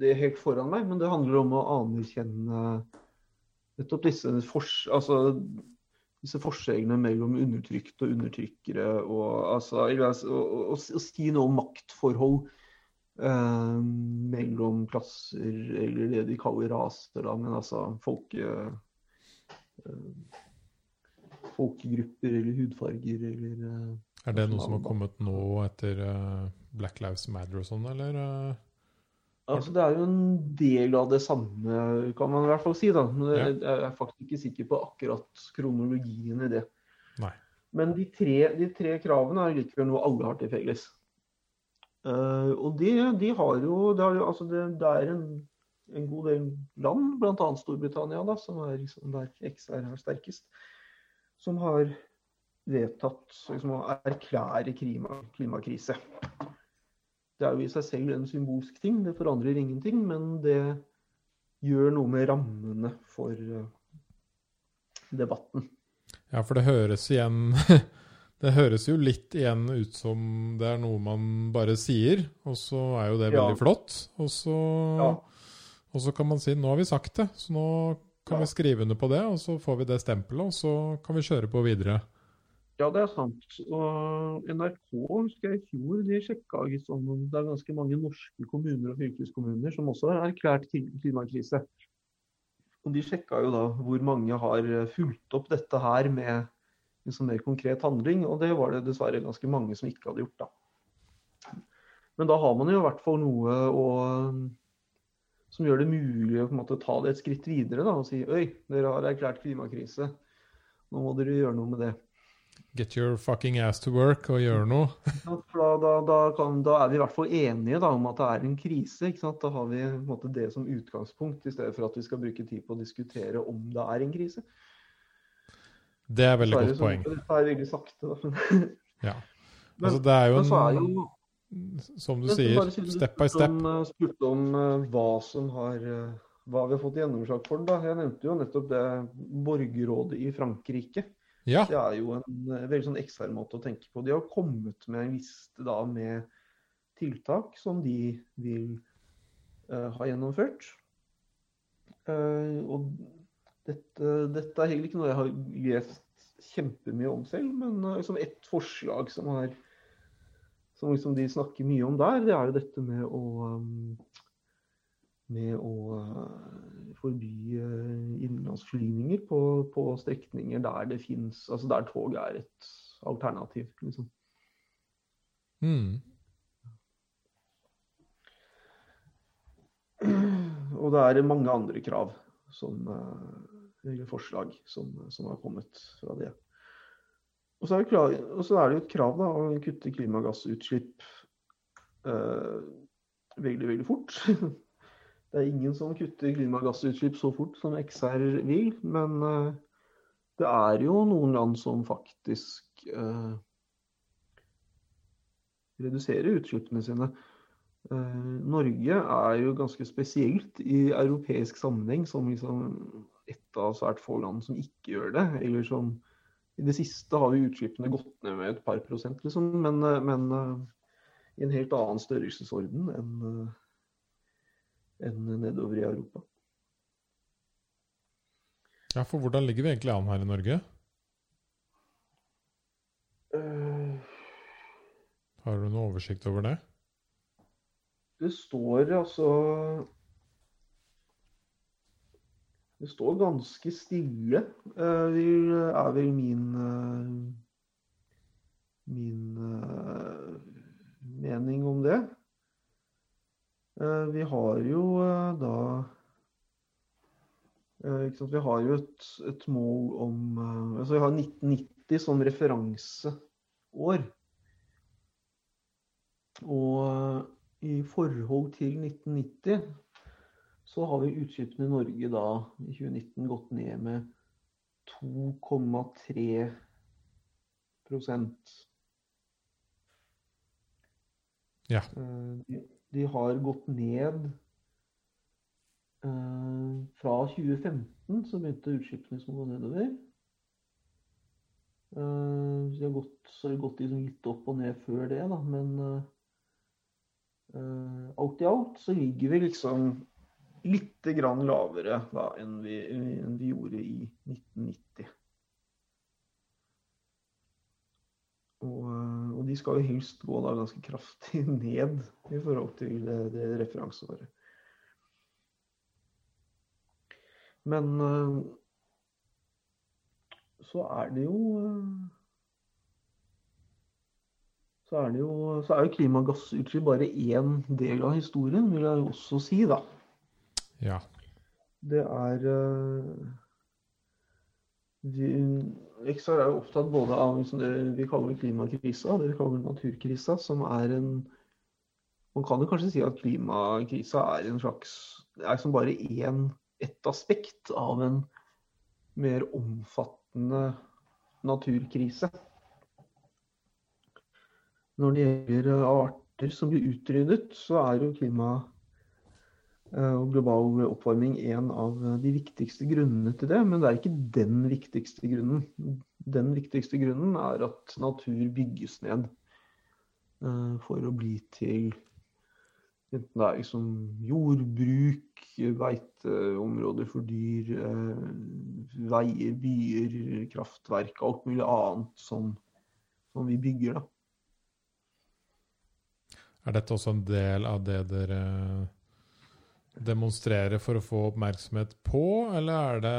det helt foran meg, men det handler om å anerkjenne nettopp disse, fors altså, disse forskjellene mellom undertrykte og undertrykkere. Og, altså, og, og, og si noe om maktforhold eh, mellom klasser, eller det de kaller raser, da, men altså folke, eh, folkegrupper eller hudfarger eller eh, er det noe som har kommet nå etter uh, Black Lives Matter og sånn, eller? Uh, altså, det er jo en del av det samme, kan man i hvert fall si. da. Men ja. Jeg er faktisk ikke sikker på akkurat kronologien i det. Nei. Men de tre, de tre kravene er likevel noe alle har til felles. Uh, og de, de, har jo Det er, jo, altså det, det er en, en, god del land, bl.a. Storbritannia, da, som er liksom der XR er sterkest, som har vedtatt liksom, å erklære klima, klimakrise. Det er jo i seg selv en symbolsk ting, det forandrer ingenting. Men det gjør noe med rammene for uh, debatten. Ja, for det høres igjen <laughs> Det høres jo litt igjen ut som det er noe man bare sier, og så er jo det veldig ja. flott. Og så, ja. og så, kan man si nå har vi sagt det, så nå kan ja. vi skrive under på det, og så får vi det stempelet, og så kan vi kjøre på videre. Ja, det er sant. Og NRK husker jeg i fjor de sjekka om det er ganske mange norske kommuner og fylkeskommuner som også har erklært klimakrise. Og De sjekka jo da hvor mange har fulgt opp dette her med liksom mer konkret handling. Og det var det dessverre ganske mange som ikke hadde gjort. da. Men da har man jo i hvert fall noe å, som gjør det mulig å måte, ta det et skritt videre da, og si Øy, dere har erklært klimakrise. Nå må dere gjøre noe med det. Get your fucking ass to work og gjøre noe. <laughs> da, da, da, kan, da, er vi i hvert fall enige om at det er en krise. Da har vi måte, det som utgangspunkt, i stedet for at vi skal bruke tid på å diskutere om det er en krise. Det er veldig godt poeng. Det er veldig sakte, da. ja. <laughs> Altså, det er jo en Som du sier, step by step. Jeg spurte om uh, hva som har uh, hva vi har fått gjennomslag for. Da. Jeg nevnte jo nettopp det borgerrådet i Frankrike. Ja. Det er jo en veldig sånn ekstern måte å tenke på. De har kommet med en liste da med tiltak som de vil uh, ha gjennomført. Uh, og dette, dette, er heller ikke noe jeg har lest kjempemye om selv, men liksom ett forslag som, har, som liksom de snakker mye om der, det er jo dette med å um, med å uh, forby innenlandsflyvninger på, på, strekninger der det fins Altså der tog er et alternativ, liksom. Mm. Og det er mange andre krav som eller forslag som, som, har kommet fra det. Og så det, krav, så er det jo et krav da, å kutte klimagassutslipp eh, veldig, veldig fort. <laughs> Det er ingen som kutter klimagassutslipp så fort som XR vil, men eh, det er jo noen land som faktisk eh, reduserer utslippene sine. Eh, Norge er jo ganske spesielt i europeisk sammenheng som liksom et av svært få land som ikke gjør det. Eller som I det siste har vi utslippene gått ned med et par prosent, liksom. Men, eh, men i en helt annen størrelsesorden enn enn nedover i Europa. Ja, for hvordan ligger vi egentlig an her i Norge? Har du noe oversikt over det? Det står altså Det står ganske stille, uh, er vel min uh, min mening om det. Vi har jo da vi har jo et, et mål om altså Vi har 1990 som referanseår. Og i forhold til 1990 så har vi utslippene i Norge da i 2019 gått ned med 2,3% Ja. De, de, har gått ned Fra 2015 så begynte utslippene som å gå nedover. Så det har gått, så har gått liksom litt opp og ned før det, da. Men alt i alt så ligger vi liksom litt lavere da, enn, vi, enn vi gjorde i 1990. Og, uh, og, de skal jo helst gå da ganske kraftig <laughs> ned i forhold til det, det referanseåret. Men uh, så er det jo så er, jo, så er jo klimagassutslipp bare én del av historien, vil jeg også si, da. Ja. Det er eh, XR er jo opptatt både av liksom det vi kaller klimakrisa det vi kaller naturkrisa, som er en Man kan jo kanskje si at klimakrisa er en slags Det er som bare én, ett aspekt av en mer omfattende naturkrise. Når det gjelder arter som blir utryddet, så er jo klima eh, og global oppvarming en av de viktigste grunnene til det. Men det er ikke den viktigste grunnen. Den viktigste grunnen er at natur bygges ned eh, for å bli til Enten det er liksom jordbruk, beiteområder for dyr, veier, byer, kraftverk, alt mulig annet som, som vi bygger. da. Er dette også en del av det dere demonstrerer for å få oppmerksomhet på, eller er det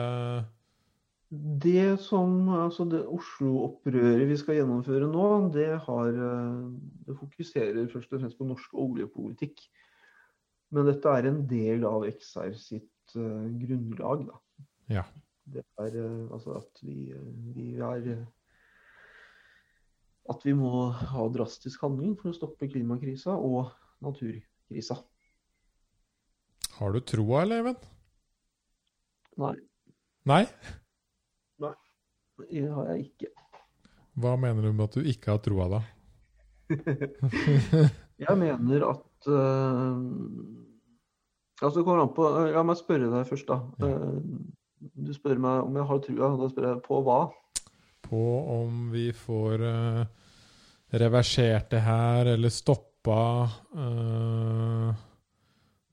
Det som Altså, det Oslo-opprøret vi skal gjennomføre nå, det, har, det fokuserer først og fremst på norsk oljepolitikk. Men dette er en del av XR sitt uh, grunnlag, da. Ja. Det er uh, altså at vi, vi er at vi må ha drastisk handling for å stoppe klimakrisa og naturkrisa. Har du troa, eller, Even? Nei. Nei? Nei, det har jeg ikke. Hva mener du med at du ikke har troa, da? <laughs> jeg mener at uh, Altså, det kommer an på La meg spørre deg først, da. Ja. Uh, du spør meg om jeg har trua. Da spør jeg på hva? på om vi får uh, reversert det her, eller stoppa uh,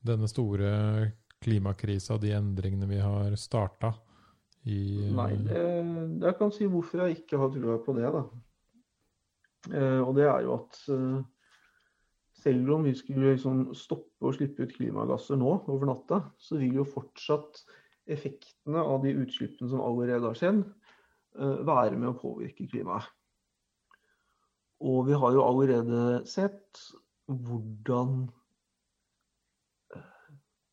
denne store klimakrisa, de endringene vi har starta i Nei, det, jeg kan si hvorfor jeg ikke har trua på det, da. og det er jo at selv om vi skulle liksom stoppe å slippe ut klimagasser nå over natta, så vil jo fortsatt effektene av de utslippene som allerede har skjedd, Eh, være med å påvirke klimaet. Og vi har jo allerede sett hvordan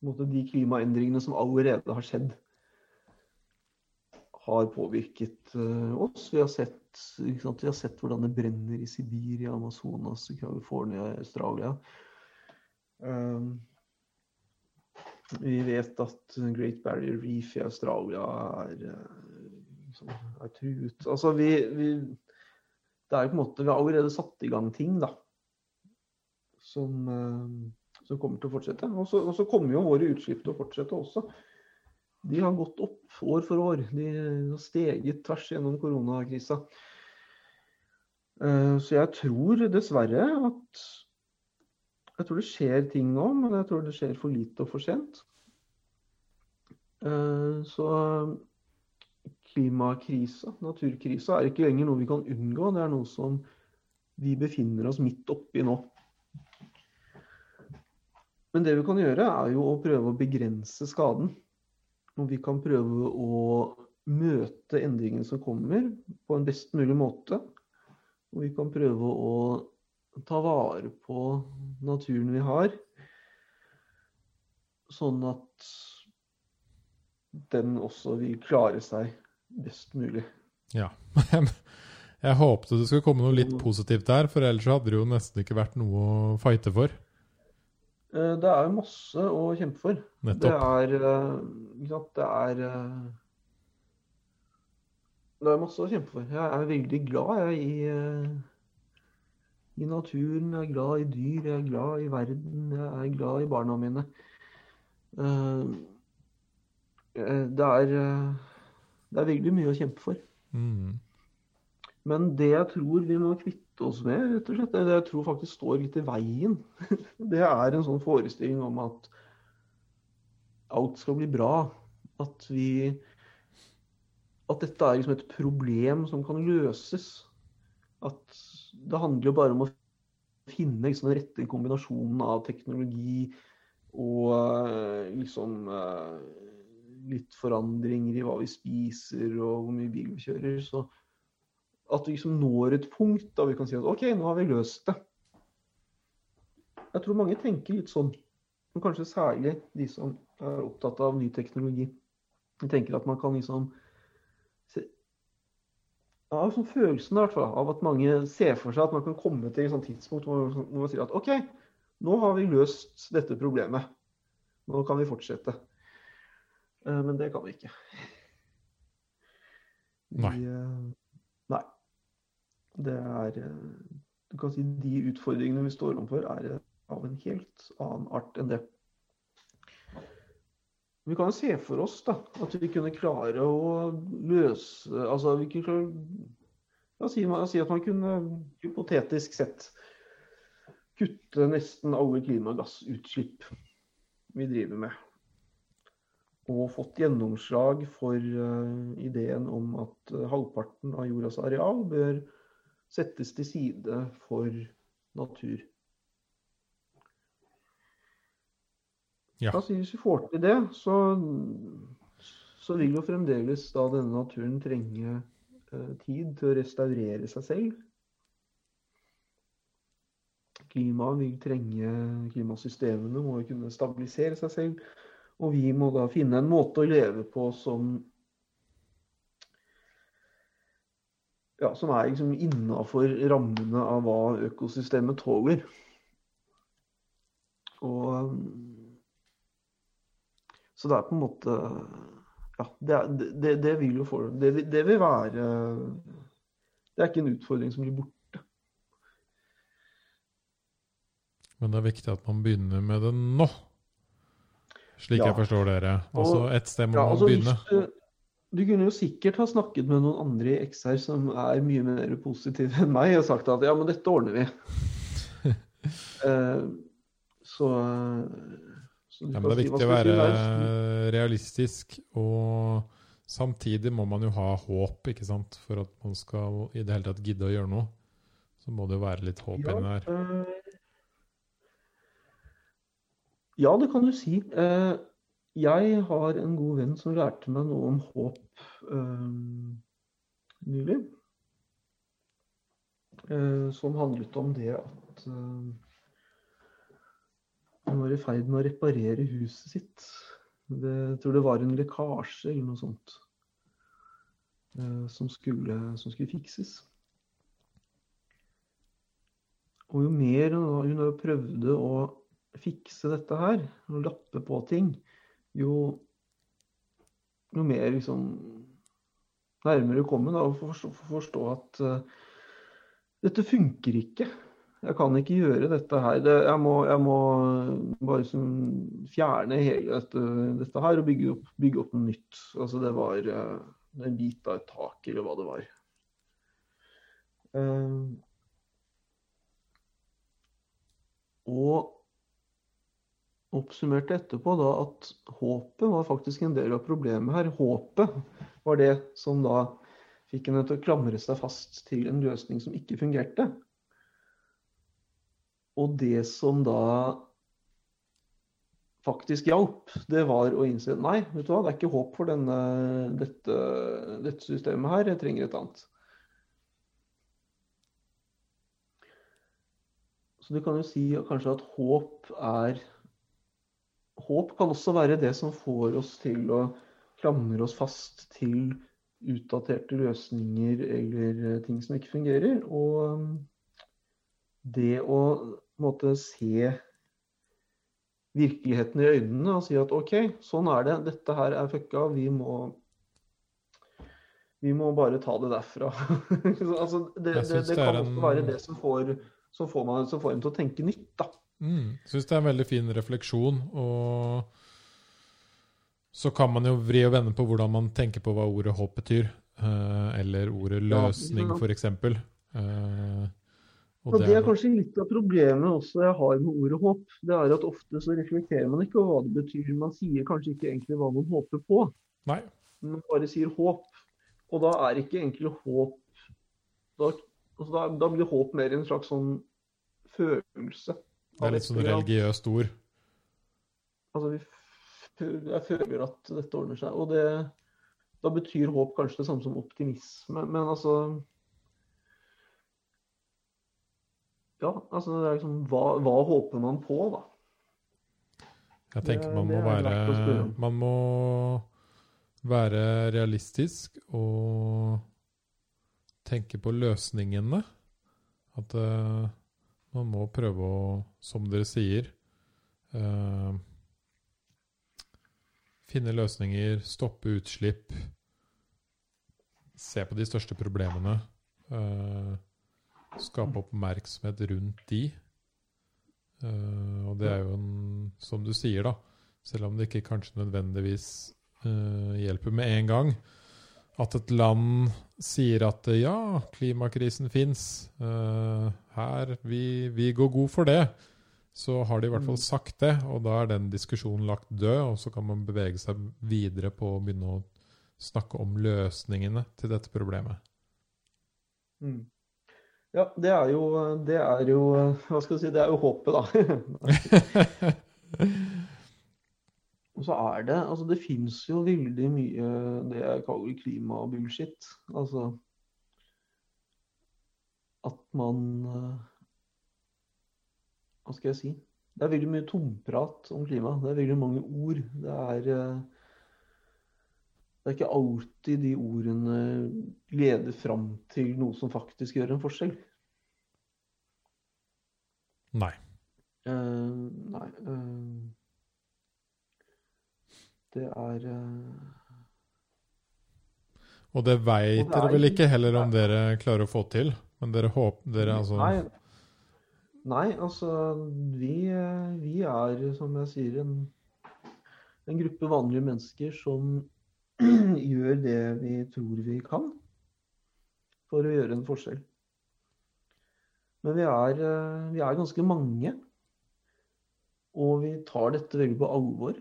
måte, de klimaendringene som allerede har skjedd, har påvirket uh, oss. Vi har, sett, vi har, sett, hvordan det brenner i Sibir, i Amazonas, California, Australia. Um, vi vet at Great Barrier Reef i Australia er uh, er truet. Altså, vi, vi, det er på en måte Vi har allerede satt i gang ting, da. Som, uh, som kommer til å fortsette. Og så, og så kommer jo våre utslipp til å fortsette også. De har gått opp år for år. De har steget tvers gjennom koronakrisa. Eh, så jeg tror dessverre at Jeg tror det skjer ting nå, men jeg tror det skjer for lite og for sent. Eh, så klimakrisa, naturkrisa, er ikke lenger noe vi kan unngå. Det er noe som vi befinner oss midt oppi nå. Men det vi kan gjøre, er jo å prøve å begrense skaden. Og vi kan prøve å møte endringene som kommer, på en best mulig måte. Og vi kan prøve å ta vare på naturen vi har, sånn at den også vil klare seg best mulig. Ja. <laughs> Jeg håpte det skulle komme noe litt positivt der, for ellers hadde det jo nesten ikke vært noe å fighte for. Eh, det er jo masse å kjempe for. Nettopp. Det er eh, det er eh, Det er masse å kjempe for. Jeg er veldig glad jeg, i, i naturen. Jeg er glad i dyr, jeg er glad i verden, jeg er glad i barna mine. Det er, det er veldig mye å kjempe for. Mm. Men det jeg tror vi må kvitte oss med, rett og slett, det jeg tror faktisk står litt i veien, <laughs> det er en sånn forestilling om at alt skal bli bra. At vi At dette er liksom et problem som kan løses. At det handler jo bare om å finne liksom, den rette kombinasjonen av teknologi og eh, liksom eh, litt forandringer i hva vi spiser og hvor mye bil vi kjører. Så at vi liksom når et punkt da vi kan si at OK, nå har vi løst det. Jeg tror mange tenker litt sånn, og kanskje særlig de som er opptatt av ny teknologi. De tenker at man kan liksom se, Jeg har sånn følelsen i hvert fall, av at mange ser for seg at man kan komme til et sånt tidspunkt hvor man, hvor man sier at OK, nå har vi løst dette problemet. Nå kan vi fortsette. Eh, Men det kan vi ikke. Nei. Vi, nei. Det er eh, Du kan si de utfordringene vi står overfor, er eh, av en helt annen art enn det. Vi kan se for oss da, at vi kunne klare å løse Altså vi kunne La oss si, at man kunne hypotetisk sett kutte nesten alle klimagassutslipp vi driver med. Og fått gjennomslag for eh, ideen om at halvparten av jordas areal bør settes til side for natur. Ja. Altså, hvis vi får til det, så, så vil jo fremdeles da denne naturen trenge eh, tid til å restaurere seg selv. Klimaet vil trenge Klimasystemene må jo kunne stabilisere seg selv. Og vi må da finne en måte å leve på som ja, som er liksom innafor rammene av hva økosystemet tåler. Og Så det er på en måte Ja, det, det, det vil jo for det, det vil være Det er ikke en utfordring som blir borte. Men det er viktig at man begynner med det nå. Slik Ja. jeg forstår dere. Altså et sted må Ja, man altså, hvis begynne. du, du kunne jo sikkert ha snakket med noen andre i XR som er mye mer positive enn meg, og sagt at ja, men dette ordner vi. uh, <laughs> så, så du Ja, men det er si viktig å være realistisk, og samtidig må man jo ha håp, ikke sant? For at man skal i det hele tatt gidde å gjøre noe. Så må det jo være litt håp Ja, inni der. Uh, ja, det kan du si. Eh, jeg har en god venn som lærte meg noe om håp eh, nylig. Uh, som handlet om det at eh, han var i ferd med å reparere huset sitt. Det, jeg tror det var en lekkasje eller noe sånt eh, som, skulle, som skulle fikses. Og jo mer hun prøvde å fikse dette her, og lappe på ting, jo, jo mer liksom nærmere komme da å forstå, forstå at uh, dette funker ikke. Jeg kan ikke gjøre dette her. Det, jeg, må, jeg, må, bare liksom fjerne hele dette, dette, her og bygge opp, bygge opp, noe nytt. Altså det var uh, en bit av et tak, eller hva det var. Uh, og oppsummerte etterpå da at håpet var faktisk en del av problemet her. Håpet var det som da fikk henne til å klamre seg fast til en løsning som ikke fungerte. Og det som da faktisk hjalp, det var å innse nei, vet du hva, det er ikke håp for denne, dette, dette systemet her, jeg trenger et annet. Så du kan jo si kanskje at håp er Håp kan også være det som får oss til å klamre oss fast til utdaterte løsninger eller ting som ikke fungerer. Og det å måte, se virkeligheten i øynene og si at OK, sånn er det. Dette her er fucka. Vi må, vi må bare ta det derfra. <laughs> altså, det, det, det, kan også være det som får, som får, man, som får en til å tenke nytt. da. Mm, Syns det er en veldig fin refleksjon. og så kan man jo vri og vende på hvordan man tenker på hva ordet håp betyr. Uh, eller ordet løsning, f.eks. Og, og det er kanskje litt av problemet også jeg har med ordet håp. Det er at ofte så reflekterer man ikke over hva det betyr. Man sier kanskje ikke egentlig hva man håper på. Nei. Man bare sier håp. Og da er ikke egentlig håp Da, altså da, da blir håp mer en slags sånn følelse. Det er litt sånn religiøst ord. Altså, jeg føler at dette ordner seg. Og det, da betyr håp kanskje det samme som optimisme. Men altså Ja, altså det er liksom hva, hva håper man på, da? Jeg tenker man må være Man må være realistisk og tenke på løsningene. At uh, man må prøve å, som dere sier eh, Finne løsninger, stoppe utslipp. Se på de største problemene. Eh, skape oppmerksomhet rundt de. Eh, og det er jo en Som du sier, da, selv om det ikke kanskje nødvendigvis uh, hjelper med en gang, at et land sier at uh, ja, klimakrisen fins, her vi, vi, går god for det, så har de i hvert fall mm. sagt det, og da er den diskusjonen lagt død, og så kan man bevege seg videre på å begynne å snakke om løsningene til dette problemet. Mm. Ja, det er jo Det er jo Hva skal du si Det er jo håpet, da. <laughs> <laughs> Og så er det Altså, det fins jo veldig mye det jeg kaller klimabullshit. Altså At man Hva skal jeg si? Det er veldig mye tomprat om klima. Det er veldig mange ord. Det er det er ikke alltid de ordene leder fram til noe som faktisk gjør en forskjell. Nei. Uh, nei uh, Det er uh, Og det veit dere vel ikke heller om dere klarer å få til? Men dere håper dere altså Nei, nei altså vi, vi, er, som jeg sier, en, en gruppe vanlige mennesker som <clears throat> gjør det vi tror vi kan for å gjøre en forskjell. Men vi er, eh, vi er ganske mange. Og vi tar dette veldig på alvor.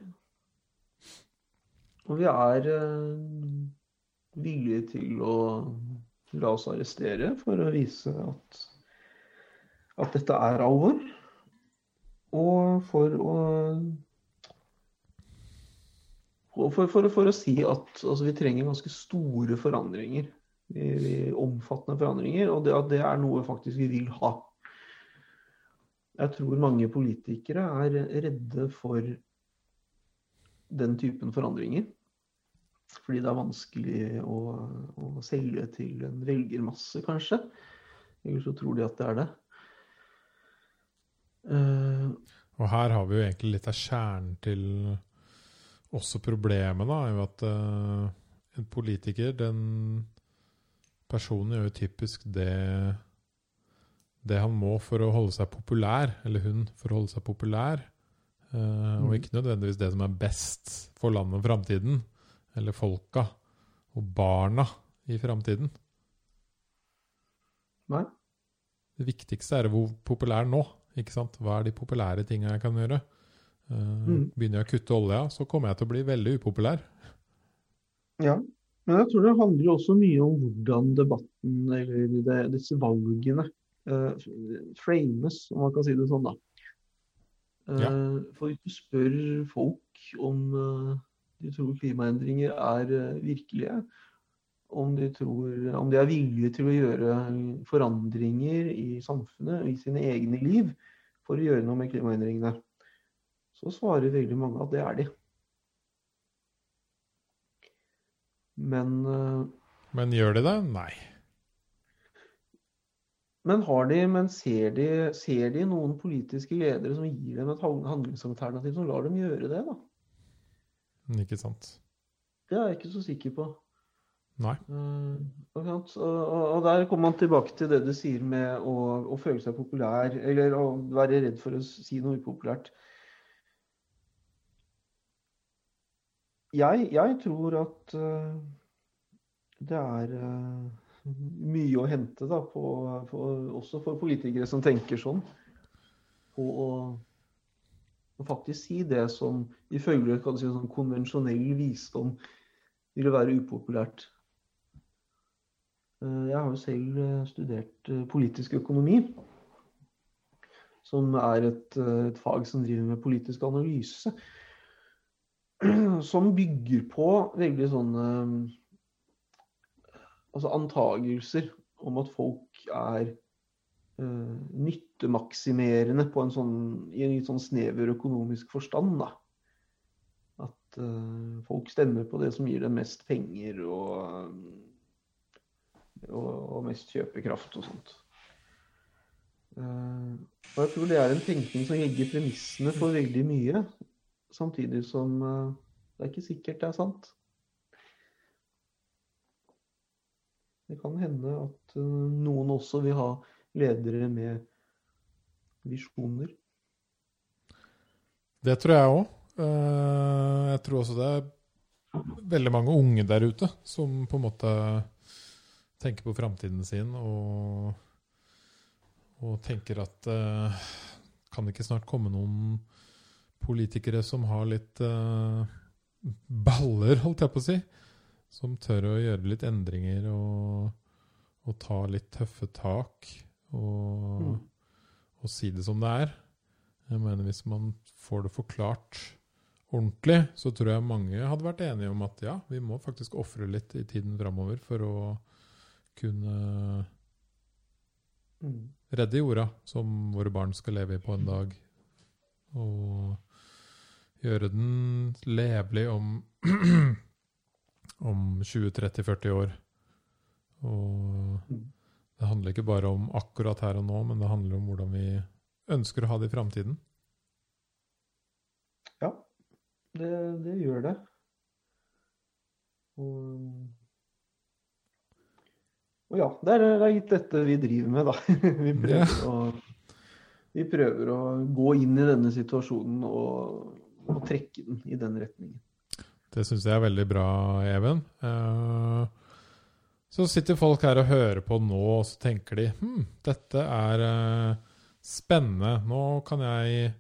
Og vi er eh, villige til å la oss arrestere for å vise at, at dette er alvor. Og for å for, for, for, å si at altså, vi trenger ganske store forandringer. Vi, vi, omfattende forandringer. Og det, at det er noe faktisk vi vil ha. Jeg tror mange politikere er redde for den typen forandringer. Fordi det er vanskelig å, å selge til en velgermasse, kanskje. Eller så tror de at det er det. Uh, og her har vi jo egentlig litt av kjernen til også problemet, da, er jo at uh, en politiker, den personen gjør jo typisk det det han må for å holde seg populær, eller hun for å holde seg populær, og Mm. ikke nødvendigvis det som er best for landet og framtiden, eller folka og barna i framtiden. Nei. Det viktigste er hvor populær nå. ikke sant? Hva er de populære tinga jeg kan gjøre? Eh, Mm. Begynner jeg å kutte olja, så kommer jeg til å bli veldig upopulær. Ja, men jeg tror det handler jo også mye om hvordan debatten, eller det, disse valgene, uh, frames, om man kan si det sånn, da. Uh, Ja. For hvis du spør folk om eh, de tror klimaendringer er eh, virkelige, om de, tror, om de er villige til å gjøre forandringer i samfunnet, i sine egne liv, for å gjøre noe med klimaendringene, så svarer veldig mange at det er de. Men, eh, Men gjør de det? Nei. men, har de, men ser, de, ser de noen politiske ledere som gir dem et hand- handlingsalternativ som lar dem gjøre det? da? Ikke sant? Det er jeg ikke så sikker på. Nei. Uh, og, og, der kommer man tilbake til det du sier med å, å føle seg populær, eller å være redd for å si noe upopulært. Jeg, jeg tror at uh, det er uh, mye å hente da, på, på, også for politikere som tenker sånn, på å, å faktisk si det som ifølge si, sånn konvensjonell visdom ville være upopulært. Eh, Jeg har jo selv eh, studert eh, politisk økonomi, som er et, et fag som driver med politisk analyse. <clears throat> Som bygger på veldig sånne altså antagelser om at folk er nyttemaksimerende på en sånn, i en litt sånn snever økonomisk forstand. Da. At uh, folk stemmer på det som gir dem mest penger og, og, og mest kjøpekraft og sånt. Uh, og jeg tror det er en tenkning som legger premissene for veldig mye, samtidig som uh, det er ikke sikkert det er sant. Det kan hende at eh, noen også vil ha ledere med visjoner. Det tror jeg òg. Jeg tror også det er veldig mange unge der ute som på en måte tenker på framtiden sin og, og tenker at eh, kan det ikke snart komme noen politikere som har litt eh, baller, holdt jeg på å si? Som tør å gjøre litt endringer og, og ta litt tøffe tak og, Mm. og si det som det er. Jeg mener Hvis man får det forklart ordentlig, så tror jeg mange hadde vært enige om at ja, vi må faktisk ofre litt i tiden framover for å kunne Mm. redde jorda, som våre barn skal leve i på en dag. Og gjøre den levelig om, <clears throat> om 20-30-40 år. Og Mm. Det handler ikke bare om akkurat her og nå, men det handler om hvordan vi ønsker å ha det i framtiden. Ja, det, det gjør det. Og, og ja, det er, det er litt dette vi driver med, da. <laughs> Vi prøver, å, vi prøver å gå inn i denne situasjonen og, og trekke den i den retningen. Det syns jeg er veldig bra, Even. Eh, så sitter folk her og hører på nå, og så tenker de hm, dette er uh, spennende. Nå kan jeg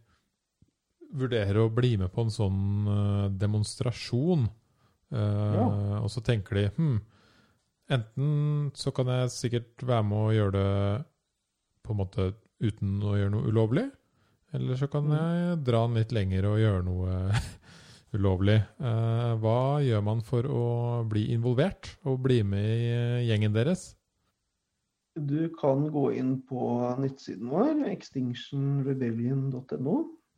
vurdere å bli med på en sånn uh, demonstrasjon. Uh, Ja. Og så tenker de hm, enten så kan jeg sikkert være med å gjøre det på en måte uten å gjøre noe ulovlig, eller så kan Mm. jeg dra den litt lenger og gjøre noe ulovlig. Eh, hva gjør man for å bli involvert og bli med i eh, gjengen deres? Du kan gå inn på nettsiden vår, extinctionrebellion.no,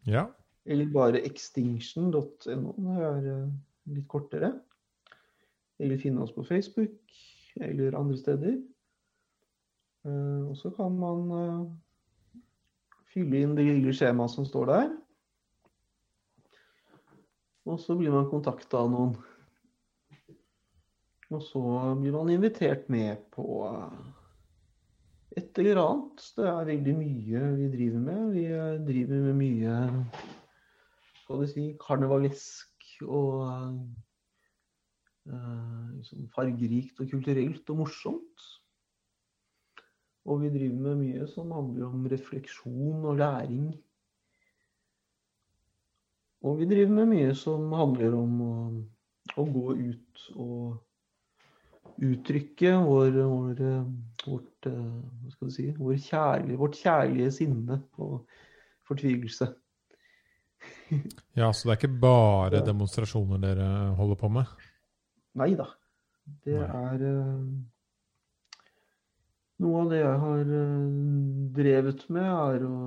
Ja. eller bare extinction.no, det er eh, litt kortere. Eller finne oss på Facebook, eller andre steder. Og så kan man fylle inn det lille skjemaet som står der. Og så blir man kontakta av noen. Og så blir man invitert med på, et eller annet. Det er veldig mye vi driver med. Vi driver med mye skal vi si, karnevalesk og uh, liksom fargerikt og kulturelt og morsomt. Og vi driver med mye som handler om refleksjon og læring. Og vi driver med mye som handler om å, å gå ut og uttrykke vår, vår, vårt, hva skal si, vår kjærlige, vårt kjærlige sinne og fortvilelse. <laughs> ja, så det er ikke bare demonstrasjoner dere holder på med? Nei da. Det Nei. er Noe av det jeg har uh, drevet med, er å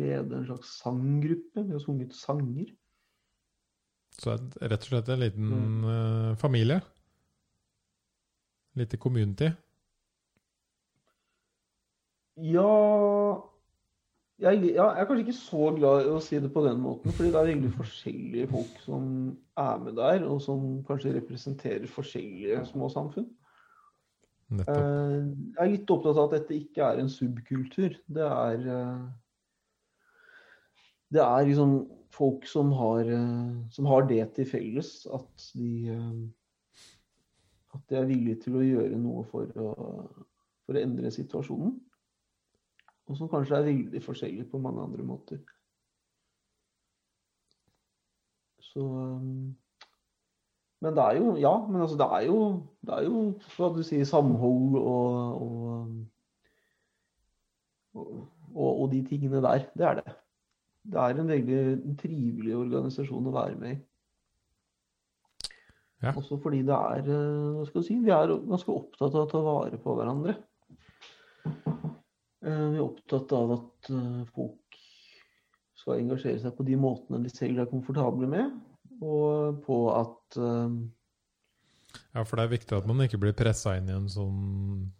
lede en slags sanggruppe. Vi har sunget sanger. Så rett og slett en liten mm. familie? Lite community? Ja jeg, ja, jeg er kanskje ikke så glad i å si det på den måten, fordi det er veldig forskjellige folk som er med der, og som kanskje representerer forskjellige små samfunn. Nettopp. Eh, jeg er litt opptatt av at dette ikke er en subkultur. Det er eh, Det er liksom folk som har, eh, som har det til felles at de At de er villige til å gjøre noe for å, for å endre situasjonen og som kanskje er veldig forskjellig på mange andre måter. Så Men det er jo Ja, men altså det er jo, det er jo hva du sier, samhold og og, og og, de tingene der. Det er det. Det er en veldig trivelig organisasjon å være med i. Ja. Også fordi det er uh, hva skal du si, Vi er ganske opptatt av å ta vare på hverandre. Eh, vi er opptatt av at eh, folk skal engasjere seg på de måtene de selv er komfortable med, og på at uh... Ja, for det er viktig at man ikke blir pressa inn i en sånn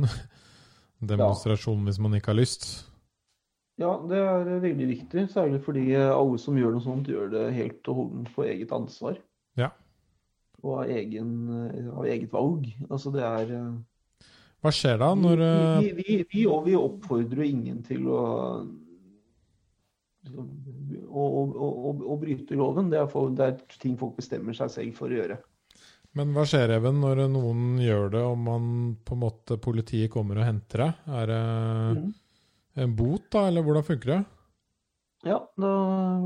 <laughs> demonstrasjon ja. hvis man ikke har lyst. Ja, det er veldig viktig. Særlig fordi alle som gjør noe sånt, gjør det helt og holdent på eget ansvar. Ja. Og av, egen, av eget valg. Altså det er hva skjer da når Vi, vi, vi, vi, vi oppfordrer ingen til å, å, å, å bryte loven. Det er, for, det er, ting folk bestemmer seg selv for å gjøre. Men hva skjer, Even, når noen gjør det, og man på en måte politiet kommer og henter deg? Er det mm. en bot, da, eller hvordan funker det? Ja, da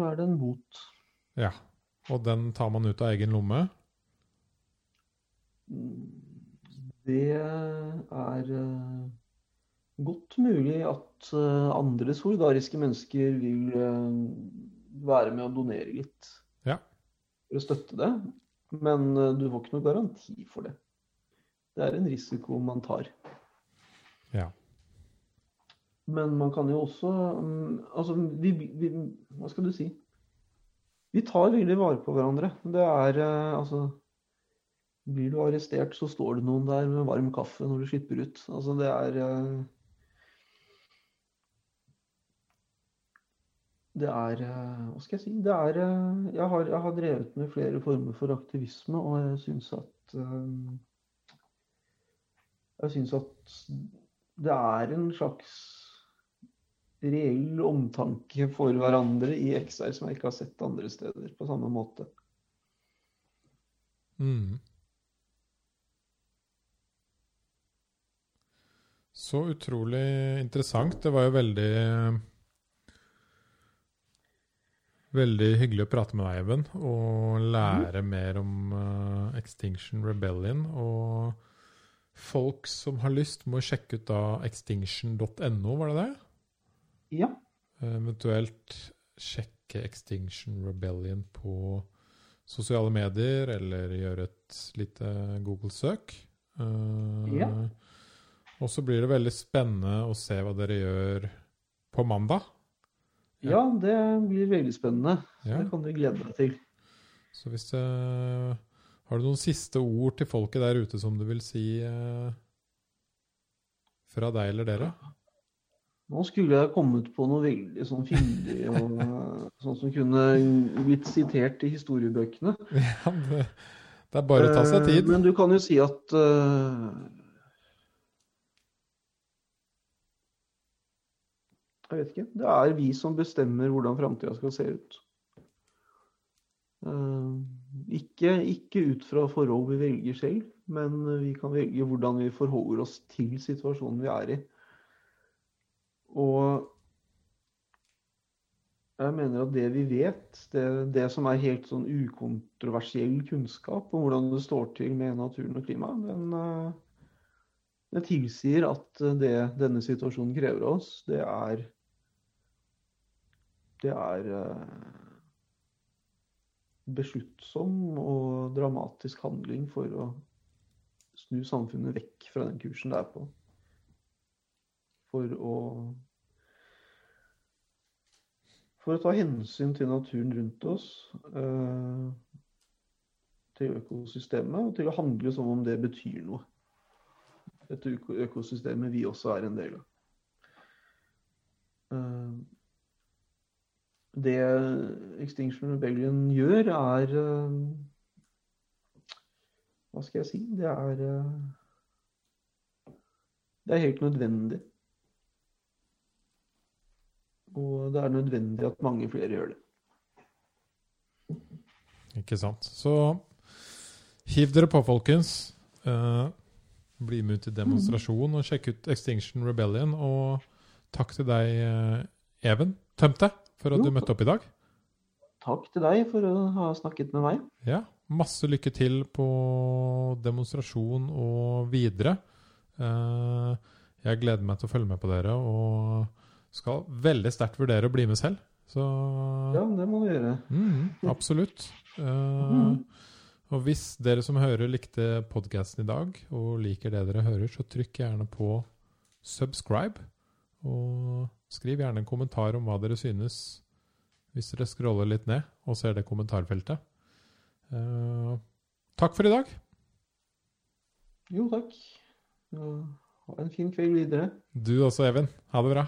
er det en bot. Ja, Og den tar man ut av egen lomme? Mm. Det er eh, godt mulig at eh, andre solidariske mennesker vil eh, være med å donere litt ja. for å støtte det. Men du får ikke noe garanti for det. Det er en risiko man tar. Ja. Men man kan jo også mm, Altså, vi, vi, Hva skal du si? Vi tar veldig vare på hverandre. Det er altså blir du arrestert, så står det noen der med varm kaffe når du slipper ut. Altså, det er Det er eh, Hva skal jeg si? Det er eh, jeg har, jeg har drevet med flere former for aktivisme, og jeg syns at Jeg syns at det er en slags reell omtanke for hverandre i XR som jeg ikke har sett andre steder på samme måte. Mm. Så utrolig interessant. Det var jo veldig Veldig hyggelig å prate med deg, Even, og lære mm. mer om uh, Extinction Rebellion. Og folk som har lyst, må sjekke ut da extinction.no, var det det? Ja. Eventuelt sjekke Extinction Rebellion på sosiale medier, eller gjøre et lite Google-søk. Uh, ja. Og så blir det veldig spennende å se hva dere gjør på mandag. Ja, det blir veldig spennende. Ja. Det kan du glede deg til. Så hvis det, Har du noen siste ord til folket der ute som du vil si eh, fra deg eller dere? Nå skulle jeg kommet på noe veldig sånn fyndig og sånn som kunne blitt sitert i historiebøkene. <laughs> Ja, det, det er bare å ta seg tid. Men du kan jo si at uh, Jeg vet ikke. Det er vi som bestemmer hvordan framtida skal se ut. Eh, ikke, ikke ut fra forhold vi velger selv, men vi kan velge hvordan vi forholder oss til situasjonen vi er i. Og jeg mener at det vi vet, det, det som er helt sånn ukontroversiell kunnskap om hvordan det står til med naturen og klimaet, den, eh, den tilsier at det denne situasjonen krever av oss, det er Det er eh, besluttsom og dramatisk handling for å snu samfunnet vekk fra den kursen det er på. For å For å ta hensyn til naturen rundt oss, eh, til økosystemet, og til å handle som om det betyr noe. Dette økosystemet vi også er en del av. Eh, det Extinction Rebellion gjør, er eh, Hva skal jeg si? Det er Det er helt nødvendig. Og det er nødvendig at mange flere gjør det. Ikke sant. Så hiv dere på, folkens. Eh, bli med ut i demonstrasjon og sjekk ut Extinction Rebellion. Og takk til deg, eh, Even Tømte, for at Jo, du møtte opp i dag. Takk til deg for å ha snakket med meg. Ja, masse lykke til på demonstrasjon og videre. Eh, jeg gleder meg til å følge med på dere, og skal veldig sterkt vurdere å bli med selv. Så Ja, det må du gjøre. mm, absolutt. Mhm. og hvis dere som hører likte podkasten i dag, og liker det dere hører, så trykk gjerne på subscribe. Og skriv gjerne en kommentar om hva dere synes, hvis dere scroller litt ned og ser det kommentarfeltet. Eh, takk for i dag. Jo, takk. Ha en fin kveld videre. Du også, Even. Ha det bra.